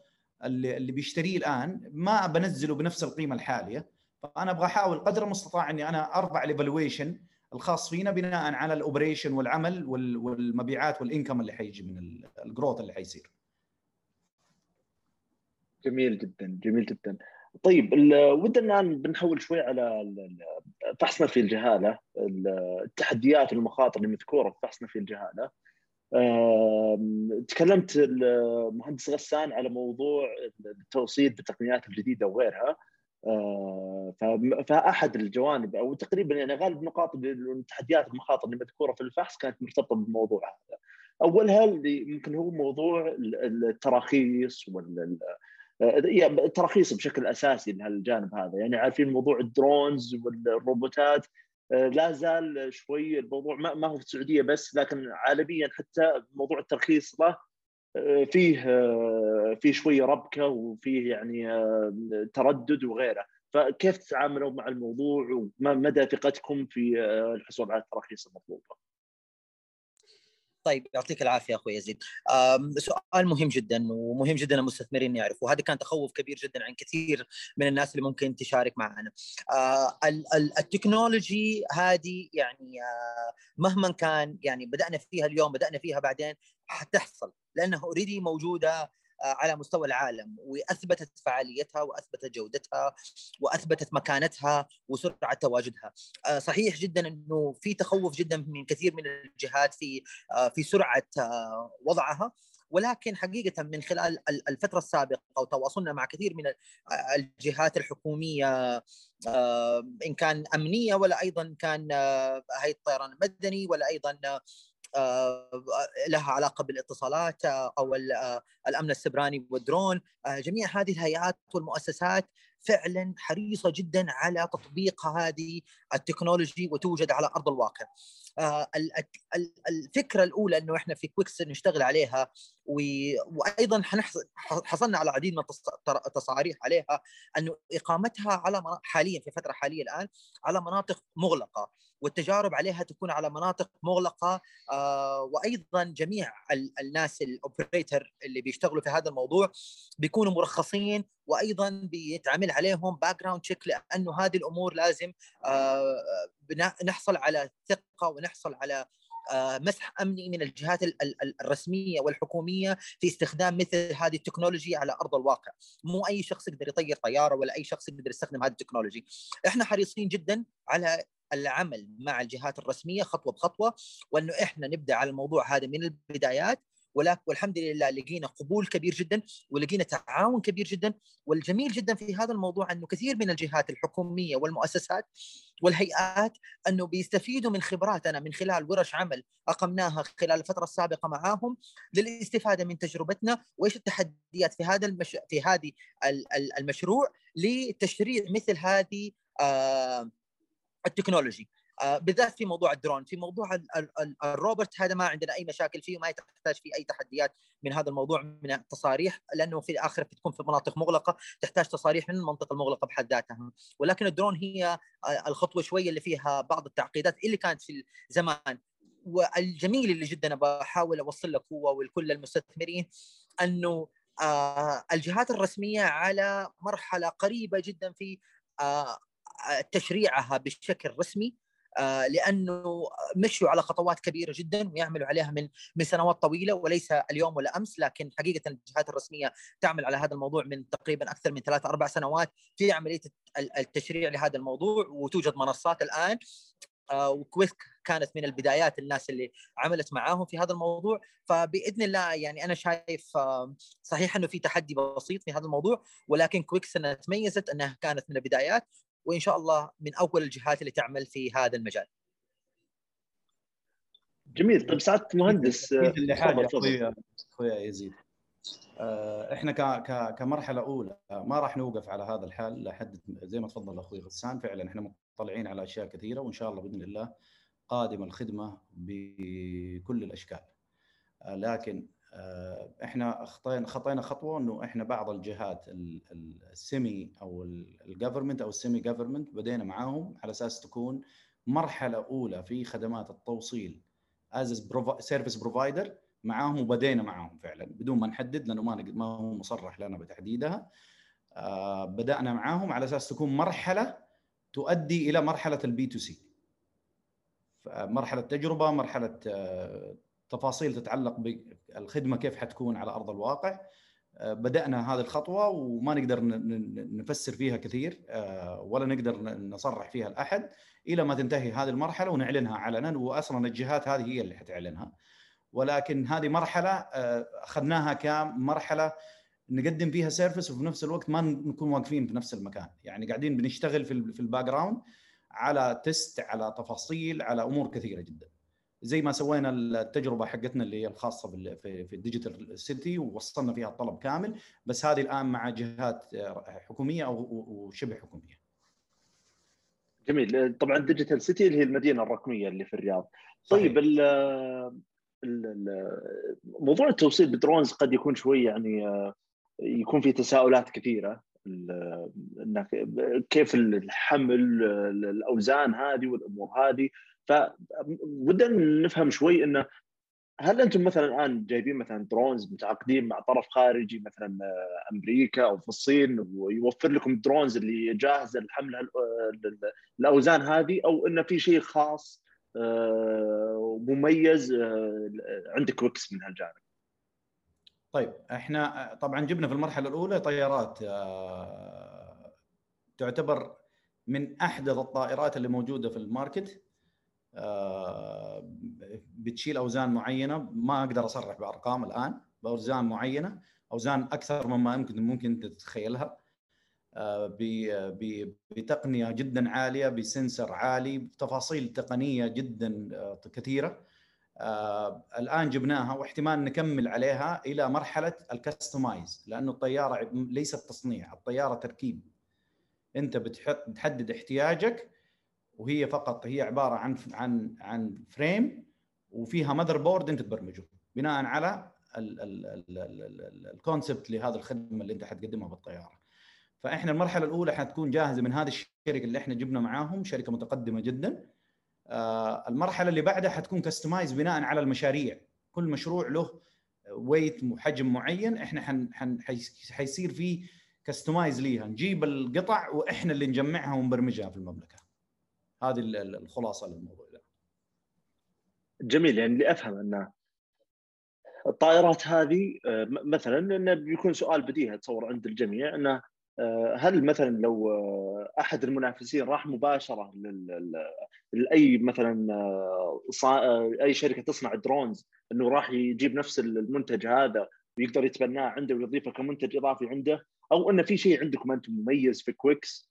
اللي, اللي بيشتريه الآن ما بنزله بنفس القيمة الحالية فأنا أبغى أحاول قدر المستطاع إني أنا أرفع ال evaluation الخاص فينا بناء على ال operation والعمل والمبيعات وال income اللي حيجي من ال growth اللي حيصير. جميل جدا جميل جدا. طيب ودنا الآن بنحول شوي على فحصنا في الجهاله التحديات والمخاطر المذكوره في فحصنا في الجهاله. تكلمت المهندس غسان على موضوع التوصيل بالتقنيات الجديدة وغيرها آه، فأحد الجوانب أو تقريبا يعني غالب نقاط التحديات المخاطر المذكوره في الفحص كانت مرتبطة بالموضوع هذا. أولها اللي يمكن هو موضوع التراخيص وال يعني التراخيص بشكل أساسي لهالجانب هذا يعني عارفين موضوع الدرونز والروبوتات آه، لا زال شوي الموضوع ما هو في السعودية بس لكن عالميا حتى موضوع الترخيص له فيه فيه شوية ربكة وفيه يعني تردد وغيره فكيف تتعاملوا مع الموضوع وما مدى ثقتكم في الحصول على التراخيص المطلوبة؟ طيب يعطيك العافية أخوي يزيد. سؤال مهم جدا ومهم جدا المستثمرين يعرفوا وهذا كان تخوف كبير جدا عن كثير من الناس اللي ممكن تشارك معنا. آه، ال technology هذه يعني آه، مهما كان يعني بدأنا فيها اليوم بدأنا فيها بعدين حتحصل لأنها already موجودة على مستوى العالم وأثبتت فعاليتها وأثبتت جودتها وأثبتت مكانتها وسرعة تواجدها. آه، صحيح جدا إنه في تخوف جدا من كثير من الجهات في آه، في سرعة وضعها ولكن حقيقة من خلال الفترة السابقة وتواصلنا مع كثير من الجهات الحكومية إن كان أمنية ولا أيضا كان هيئة الطيران المدني ولا أيضا آه، لها علاقة بالاتصالات آه، أو آه، الأمن السيبراني والدرون جميع هذه الهيئات والمؤسسات فعلا حريصة جدا على تطبيق هذه ال technology وتوجد على أرض الواقع. الفكرة الأولى إنه إحنا في كويكس نشتغل عليها وأيضا حصلنا على العديد من التصاريح عليها انه إقامتها على حاليا في فترة حالية الآن على مناطق مغلقة والتجارب عليها تكون على مناطق مغلقة آه، وأيضا جميع الناس ال operator اللي بيشتغلوا في هذا الموضوع بيكونوا مرخصين وأيضا بيتعمل عليهم background check لأنه هذه الأمور لازم آه، نحصل على ثقة ونحصل على آه، مسح أمني من الجهات الرسمية والحكومية في استخدام مثل هذه ال technology على أرض الواقع، مو أي شخص يقدر يطير طيارة ولا أي شخص يقدر يستخدم هذه ال technology. إحنا حريصين جدا على العمل مع الجهات الرسمية خطوة بخطوة وأنه إحنا نبدأ على الموضوع هذا من البدايات ولكن والحمد لله لقينا قبول كبير جدا ولقينا تعاون كبير جدا. والجميل جدا في هذا الموضوع أنه كثير من الجهات الحكومية والمؤسسات والهيئات أنه بيستفيدوا من خبراتنا من خلال ورش عمل أقمناها خلال الفترة السابقة معاهم للاستفادة من تجربتنا. وإيش التحديات في هذا المش... في هذه المشروع لتشريع مثل هذه آه ال technology. بالذات في موضوع الدرون في موضوع الروبوت هذا ما عندنا أي مشاكل فيه وما تحتاج فيه أي تحديات من هذا الموضوع من التصاريح لأنه في الآخر بتكون في مناطق مغلقة تحتاج تصاريح من المنطقة المغلقة بحد ذاتها. ولكن الدرون هي آه، الخطوة شوية اللي فيها بعض التعقيدات اللي كانت في الزمان. والجميل اللي جدا بحاول أوصل لك هو ولكل المستثمرين أنه آه الجهات الرسمية على مرحلة قريبة جدا في آه تشريعها بشكل رسمي. آه، لأنه مشوا على خطوات كبيرة جدا ويعملوا عليها من من سنوات طويلة وليس اليوم ولا أمس لكن حقيقة الجهات الرسمية تعمل على هذا الموضوع من تقريبا أكثر من ثلاث أربع سنوات في عملية التشريع لهذا الموضوع وتوجد منصات الآن آه، وكويك كانت من البدايات الناس اللي عملت معاهم في هذا الموضوع. فبإذن الله يعني أنا شايف آه، صحيح أنه في تحدي بسيط في هذا الموضوع ولكن كويكس تميزت إنها كانت من البدايات وإن شاء الله من أول الجهات اللي تعمل في هذا المجال. جميل. طيب سعادة اللي حاجة أخوي أخوي يزيد. آه، إحنا كمرحلة أولى ما راح نوقف على هذا الحال لحد زي ما تفضل أخوي غسان. فعلا إحنا طالعين على أشياء كثيرة وإن شاء الله بإذن الله قادم الخدمة بكل الأشكال. آه، لكن إحنا خطينا خطينا خطوة إنه إحنا بعض الجهات ال semi أو ال government أو ال semi government بدينا معاهم على أساس تكون مرحلة أولى في خدمات التوصيل as service provider معاهم وبدينا معاهم فعلا بدون ما نحدد لأنه ما ما هو مصرح لنا بتحديدها. آه بدأنا معاهم على أساس تكون مرحلة تؤدي إلى مرحلة ال B2C مرحلة تجربة مرحلة آه تفاصيل تتعلق بالخدمة كيف حتكون على أرض الواقع. آه بدأنا هذه الخطوة وما نقدر نفسر فيها كثير آه ولا نقدر نصرح فيها لاحد إلى ما تنتهي هذه المرحلة ونعلنها علنا واصلا الجهات هذه هي اللي حتعلنها. ولكن هذه مرحلة آه، أخذناها كمرحلة نقدم فيها service وفي نفس الوقت ما نكون واقفين في نفس المكان. يعني قاعدين بنشتغل في ال background على test على تفاصيل على أمور كثيرة جدا. زي ما سوينا التجربة حقتنا اللي هي الخاصة في في ال digital city ووصلنا فيها الطلب كامل. بس هذه الآن مع جهات آه، حكومية أو وشبه حكومية. جميل. طبعا digital city اللي هي المدينة الرقمية اللي في الرياض. طيب موضوع التوصيل بال drones قد يكون شوي يعني آه، يكون في تساؤلات كثيرة. كيف الحمل الأوزان هذه والأمور هذه. فودنا نفهم شوي إنه هل أنتم مثلا الآن جايبين مثلا drones متعاقدين مع طرف خارجي مثلا آه، أمريكا أو في الصين ويوفر لكم ال drones اللي جاهزة لحمل الأوزان هذه أو إنه في شيء خاص آه، مميز آه، عندك كويكس من هالجانب؟ طيب إحنا طبعا جبنا في المرحلة الأولى طيارات تعتبر من أحدث الطائرات اللي موجودة في ال market. بتشيل أوزان معينة. ما أقدر أصرح بأرقام الآن بأوزان معينة أوزان أكثر مما يمكن ممكن تتخيلها. آه، بتقنية جدا عالية ب sensor عالي بتفاصيل تقنية جدا آه، كثيرة. آه، الآن جبناها واحتمال نكمل عليها إلى مرحلة ال customize لأنه الطيارة ليست تصنيع الطيارة تركيب. أنت بتحدد احتياجك وهي فقط هي عبارة عن عن عن frame وفيها motherboard أنت تبرمجه بناء على ال concept لهذه الخدمة اللي أنت حتقدمها بالطيارة. فإحنا المرحلة الأولى حتكون جاهزة من هذه الشركة اللي إحنا جبنا معاهم شركة متقدمة جدا. آه المرحلة اللي بعدها حتكون customize بناء على المشاريع، كل مشروع له weight وحجم معين إحنا حن حن حيصير فيه customize ليها نجيب القطع وإحنا اللي نجمعها ونبرمجها في المملكة. هذه الخلاصة للموضوع ده. جميل يعني اللي أفهم انه الطائرات هذه آه، مثلا انه بيكون سؤال بديهي أتصور عند الجميع انه آه، هل مثلا لو آه، أحد المنافسين راح مباشرة لأي مثلا أي شركة تصنع drones أنه راح يجيب نفس المنتج هذا ويقدر يتبناه عنده ويضيفه كمنتج إضافي عنده أو انه في شيء عندكم أنتم مميز في كويكس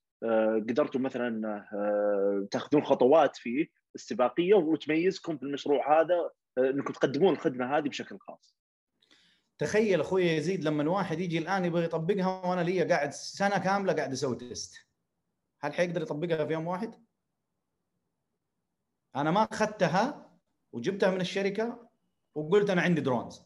قدرتوا مثلا تأخذون خطوات فيه استباقيه وتميزكم في المشروع هذا آه، إنكم تقدمون الخدمة هذه بشكل خاص. تخيل أخوي يزيد لما واحد يجي الآن يبغى يطبقها وأنا لي قاعد سنة كاملة قاعد أسوي test. هل حيقدر يطبقها في يوم واحد؟ أنا ما أخذتها وجبتها من الشركة وقلت أنا عندي drones.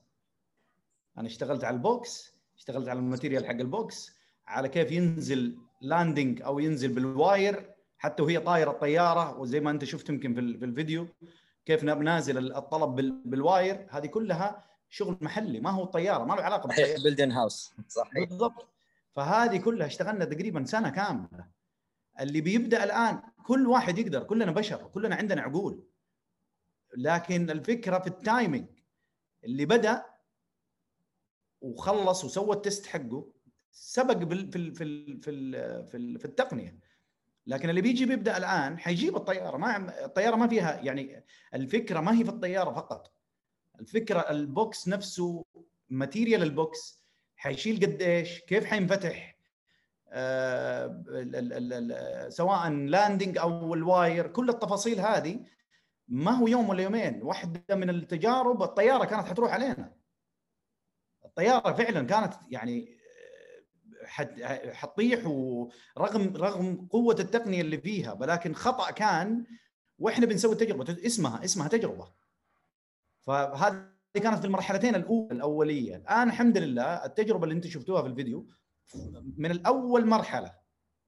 أنا اشتغلت على ال box، اشتغلت على ال material حق ال box، على كيف ينزل landing أو ينزل بال wire حتى وهي طايرة الطيارة. وزي ما أنت شفت يمكن في الفيديو كيف نازل الطلب بال wire. هذه كلها شغل محلي ما هو الطياره ما له علاقة بالطيارة. built in-house صحيح. بالضبط. فهذه كلها اشتغلنا تقريبا سنة كاملة. اللي بيبدأ الآن كل واحد يقدر كلنا بشر كلنا عندنا عقول. لكن الفكرة في ال timing اللي بدأ وخلص وسوى ال test حقه سبق في في في في, في التقنية. لكن اللي بيجي بيبدأ الآن حيجيب الطيارة. ما الطيارة ما فيها يعني الفكرة ما هي في الطيارة فقط. الفكرة ال box نفسه material ال box حيشيل قد إيش كيف حينفتح آه سواء landing أو ال wire كل التفاصيل هذه ما هو يوم ولا يومين. واحدة من التجارب الطيارة كانت حتروح علينا. الطيارة فعلا كانت يعني حتطيح ورغم رغم قوة التقنية اللي فيها ولكن خطأ كان وإحنا بنسوي التجربة. اسمها اسمها تجربة. فهذه كانت في المرحلتين الاولى الأولية. الآن الحمد لله التجربة اللي أنتم شفتوها في الفيديو من الأول مرحلة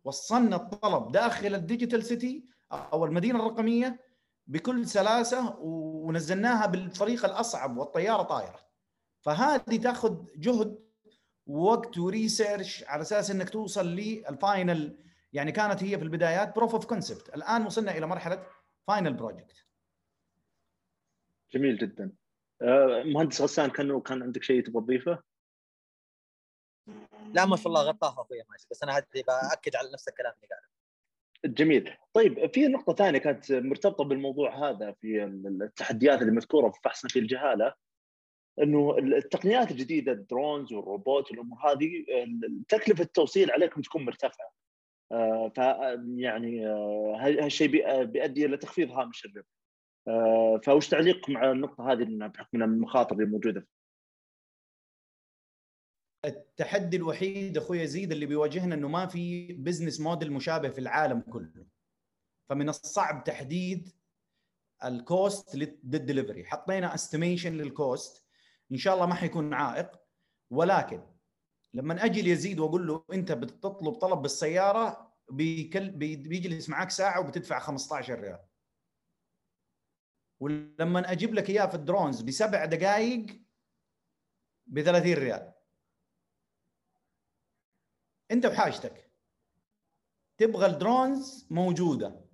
وصلنا الطلب داخل الديجيتال سيتي أو المدينة الرقمية بكل سلاسة ونزلناها بالطريقة الأصعب والطيارة طايرة. فهذه تأخذ جهد ووقت و research على أساس إنك توصل لل final يعني كانت هي في البدايات proof of concept الآن وصلنا إلى مرحلة final project جميل جدا. آه، مهندس غسان كان كان عندك شيء تبغى تضيفه؟ لا ما شاء الله غطاها أخوي ماشي بس أنا هذه بأكد على نفس الكلام اللي قاله. جميل. طيب في نقطة ثانية كانت مرتبطة بالموضوع هذا في التحديات اللي مذكورة في فحص نافي الجهالة. إنه التقنيات الجديدة ال drones والروبوت والأمور هذه تكلفة التوصيل عليكم تكون مرتفعة. آه، ف يعني آه، هالشيء بيؤدي إلى تخفيض هامش الربح. آه، فوش تعليقكم على النقطة هذه بحكم المخاطر اللي موجودة؟ التحدي الوحيد أخوي يزيد اللي بيواجهنا إنه ما في business model مشابه في العالم كله. فمن الصعب تحديد ال cost لل delivery حطينا estimation لل cost إن شاء الله ما حيكون عائق. ولكن لما أجي ليزيد وأقول له أنت بتطلب طلب بالسيارة بيكل بيجلس معك ساعة وبتدفع 15 ريال. ولما أجيب لك إياه في ال drones بسبع دقائق ب 30 ريال. أنت بحاجتك. تبغى ال drones موجودة.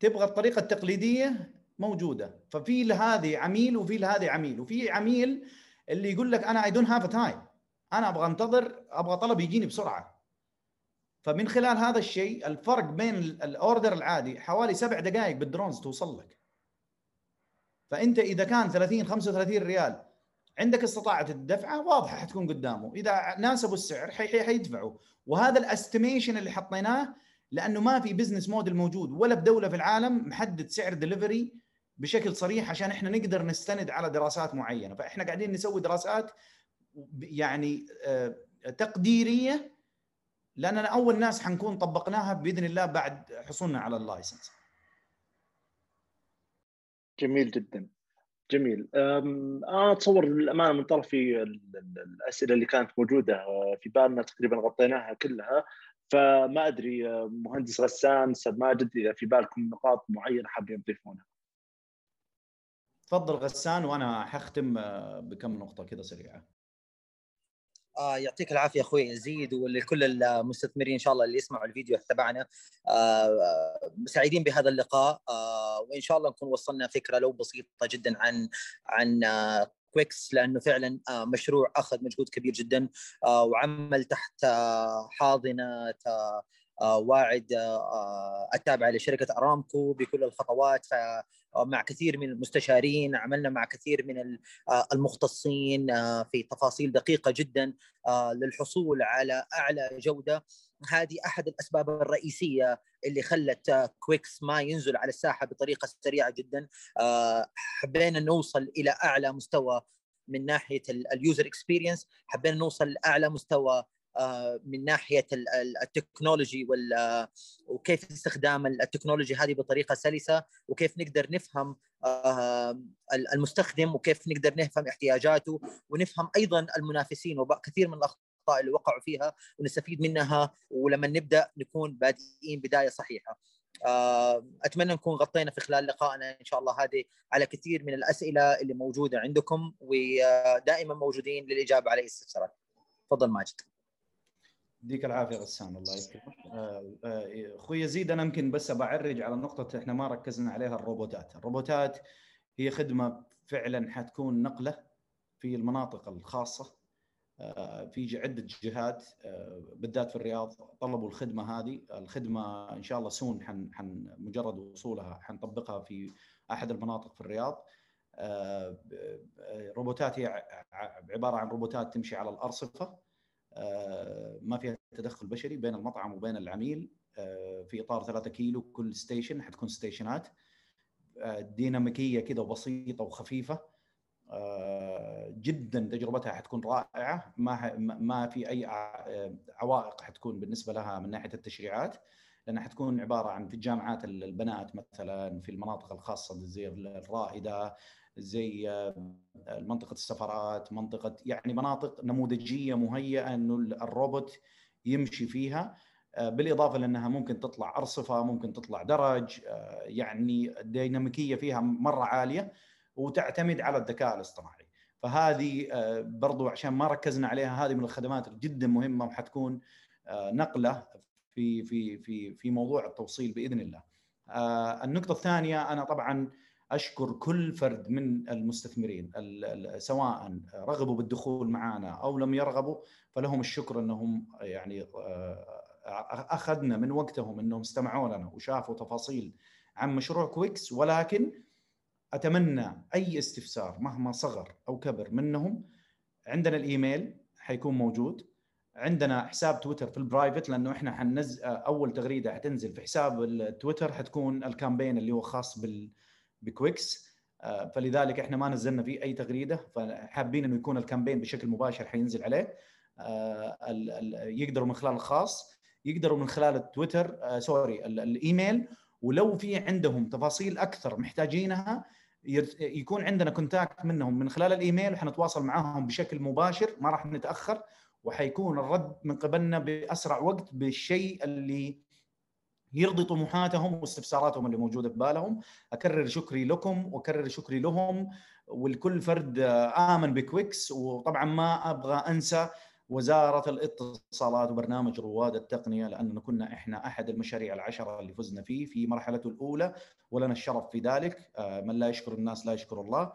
تبغى الطريقة التقليدية موجودة. ففي لهذه عميل وفي لهذه عميل. وفي عميل اللي يقول لك أنا I don't have time أنا أبغى أنتظر أبغى طلب يجيني بسرعة. فمن خلال هذا الشيء الفرق بين ال order العادي حوالي سبع دقائق بال drones توصل لك. فأنت إذا كان 30 35 ريال عندك استطاعة الدفعة واضحة حتكون قدامه. إذا ناسبه السعر حيدفعه. وهذا ال estimation اللي حطيناه لأنه ما في business model موجود ولا بدولة في العالم محدد سعر دليفري بشكل صريح عشان إحنا نقدر نستند على دراسات معينة. فإحنا قاعدين نسوي دراسات يعني آه، تقديرية لاننا أول ناس حنكون طبقناها بإذن الله بعد حصولنا على ال license. جميل جدا. جميل. أنا أتصور للأمانة من طرفي الأسئلة اللي كانت موجودة آه، في بالنا تقريبا غطيناها كلها. فما أدري آه، مهندس غسان أستاذ ماجد إذا في بالكم نقاط معينة حابين تضيفونها تفضل غسان وأنا حختم آه، بكم نقطة كذا سريعة. آه يعطيك العافية أخوي يزيد ولكل المستثمرين إن شاء الله اللي يسمعوا الفيديو تبعنا آه سعيدين بهذا اللقاء. آه وإن شاء الله نكون وصلنا فكرة لو بسيطة جدا عن عن آه كويكس لأنه فعلا آه مشروع أخذ مجهود كبير جدا آه وعمل تحت آه حاضنة آه واعد التابعه لشركة أرامكو بكل الخطوات. مع كثير من المستشارين عملنا مع كثير من المختصين في تفاصيل دقيقة جدا للحصول على أعلى جودة. هذه أحد الأسباب الرئيسية اللي خلت كويكس ما ينزل على الساحة بطريقة سريعة جدا. حبينا نوصل إلى أعلى مستوى من ناحية ال user experience حبينا نوصل لأعلى مستوى آه، من ناحية ال technology وكيف استخدام ال technology هذه بطريقة سلسة وكيف نقدر نفهم آه، المستخدم وكيف نقدر نفهم احتياجاته ونفهم أيضا المنافسين وكثير من الأخطاء اللي وقعوا فيها ونستفيد منها ولما نبدأ نكون بادئين بداية صحيحة. آه، أتمنى نكون غطينا في خلال لقائنا إن شاء الله هذه على كثير من الأسئلة اللي موجودة عندكم ودائما موجودين للإجابة على الاستفسارات. تفضل ماجد. يديك العافية غسان الله يكرمك. آه، آه، أخوي يزيد أنا يمكن بس بعرج على نقطة إحنا ما ركزنا عليها الروبوتات. الروبوتات هي خدمة فعلا حتكون نقلة في المناطق الخاصة آه، في عدة جهات بالذات في الرياض طلبوا الخدمة هذه. الخدمة إن شاء الله soon حن, حن مجرد وصولها حنطبقها في أحد المناطق في الرياض. روبوتات هي عبارة عن روبوتات تمشي على الأرصفة. ما فيها تدخل بشري بين المطعم وبين العميل آه، في إطار 3 كيلو كل station حتكون station ات آه، ديناميكية كذا وبسيطة وخفيفة جدا تجربتها حتكون رائعة ما ما في أي عوائق حتكون بالنسبة لها من ناحية التشريعات. لأنها حتكون عبارة عن في الجامعات البنات مثلا في المناطق الخاصة زي الرائدة زي منطقة السفارات منطقة يعني مناطق نموذجية مهيئة إنه الروبوت يمشي فيها. بالإضافة لأنها ممكن تطلع أرصفة ممكن تطلع درج يعني الديناميكيه فيها مرة عالية وتعتمد على الذكاء الاصطناعي. فهذه برضو عشان ما ركزنا عليها هذه من الخدمات جدا مهمة وحتكون نقلة في في في في موضوع التوصيل بإذن الله. النقطة الثانية أنا طبعا أشكر كل فرد من المستثمرين سواء رغبوا بالدخول معنا أو لم يرغبوا فلهم الشكر أنهم يعني أخذنا من وقتهم أنهم استمعوا لنا وشافوا تفاصيل عن مشروع كويكس ولكن أتمنى أي استفسار مهما صغر أو كبر منهم عندنا الإيميل حيكون موجود عندنا حساب تويتر في ال private لأنه إحنا حننزل أول تغريدة حتنزل في حساب التويتر حتكون ال campaign اللي هو خاص بال بكويكس. فلذلك إحنا ما نزلنا فيه أي تغريدة فحابين إنه يكون ال campaign بشكل مباشر حينزل عليه. يقدروا من خلال الخاص يقدروا من خلال التويتر sorry ال email. ولو في عندهم تفاصيل أكثر محتاجينها يكون عندنا contact منهم من خلال الإيميل وحنتواصل معاهم بشكل مباشر ما راح نتأخر. وحيكون الرد من قبلنا بأسرع وقت بالشيء اللي يرضي طموحاتهم واستفساراتهم اللي موجودة في بالهم. أكرر شكري لكم وأكرر شكري لهم ولكل فرد آمن بكويكس. وطبعا ما أبغى أنسى وزارة الاتصالات وبرنامج رواد التقنية لأننا كنا إحنا أحد المشاريع العشرة اللي فزنا فيه في مرحلته الأولى ولنا الشرف في ذلك. من لا يشكر الناس لا يشكر الله.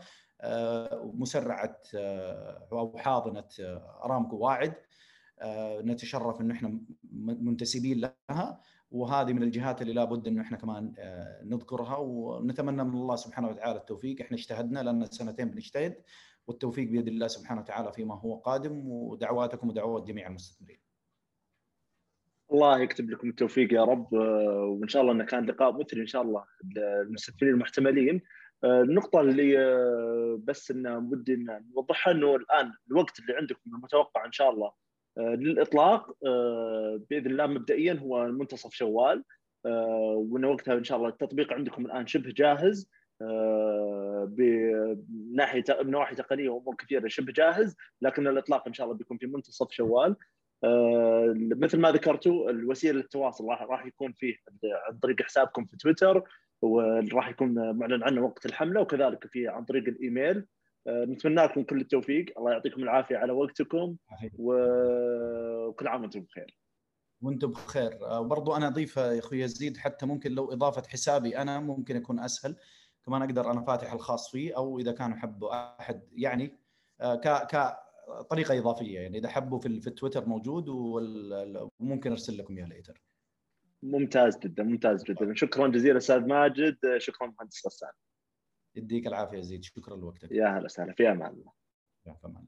مسرعه أو حاضنة أرامكو واعد. نتشرف إنه إحنا منتسبين لها وهذه من الجهات اللي لابد إنه إحنا كمان نذكرها. ونتمنى من الله سبحانه وتعالى التوفيق. إحنا اجتهدنا لنا سنتين بنجتهد. والتوفيق بيد الله سبحانه وتعالى فيما هو قادم. ودعواتكم ودعوات جميع المستثمرين. الله يكتب لكم التوفيق يا رب. وإن شاء الله انه كان لقاء مثري إن شاء الله المستثمرين المحتملين. النقطة اللي بس انه ودي نوضحها إنه الآن الوقت اللي عندكم المتوقع إن شاء الله للإطلاق بإذن الله مبدئيا هو منتصف شوال وإن وقتها إن شاء الله التطبيق عندكم الآن شبه جاهز بناحيه نواحي تقنية وأمور كثيرة شبه جاهز لكن الإطلاق إن شاء الله بيكون في منتصف شوال. مثل ما ذكرتوا الوسيلة للتواصل راح راح يكون فيه عن طريق حسابكم في تويتر وراح يكون معلن عنه وقت الحملة وكذلك في عن طريق الإيميل. نتمنى لكم كل التوفيق. الله يعطيكم العافية على وقتكم وكل عام وأنتم بخير. وأنتم بخير. وبرضو أنا أضيف يا أخوي يزيد حتى ممكن لو إضافة حسابي أنا ممكن يكون أسهل. كمان أقدر أنا فاتح الخاص فيه أو إذا كانوا حبوا أحد يعني ك ك طريقة إضافية يعني إذا حبوا في, في التويتر موجود وممكن أرسل لكم إياه ليتر ممتاز جدا ممتاز جدا. شكرا جزيلا أستاذ ماجد شكرا مهندس غسان يديك العافية زيد شكرا لوقتك. يا هلا وسهلا في أمان الله. يا أمان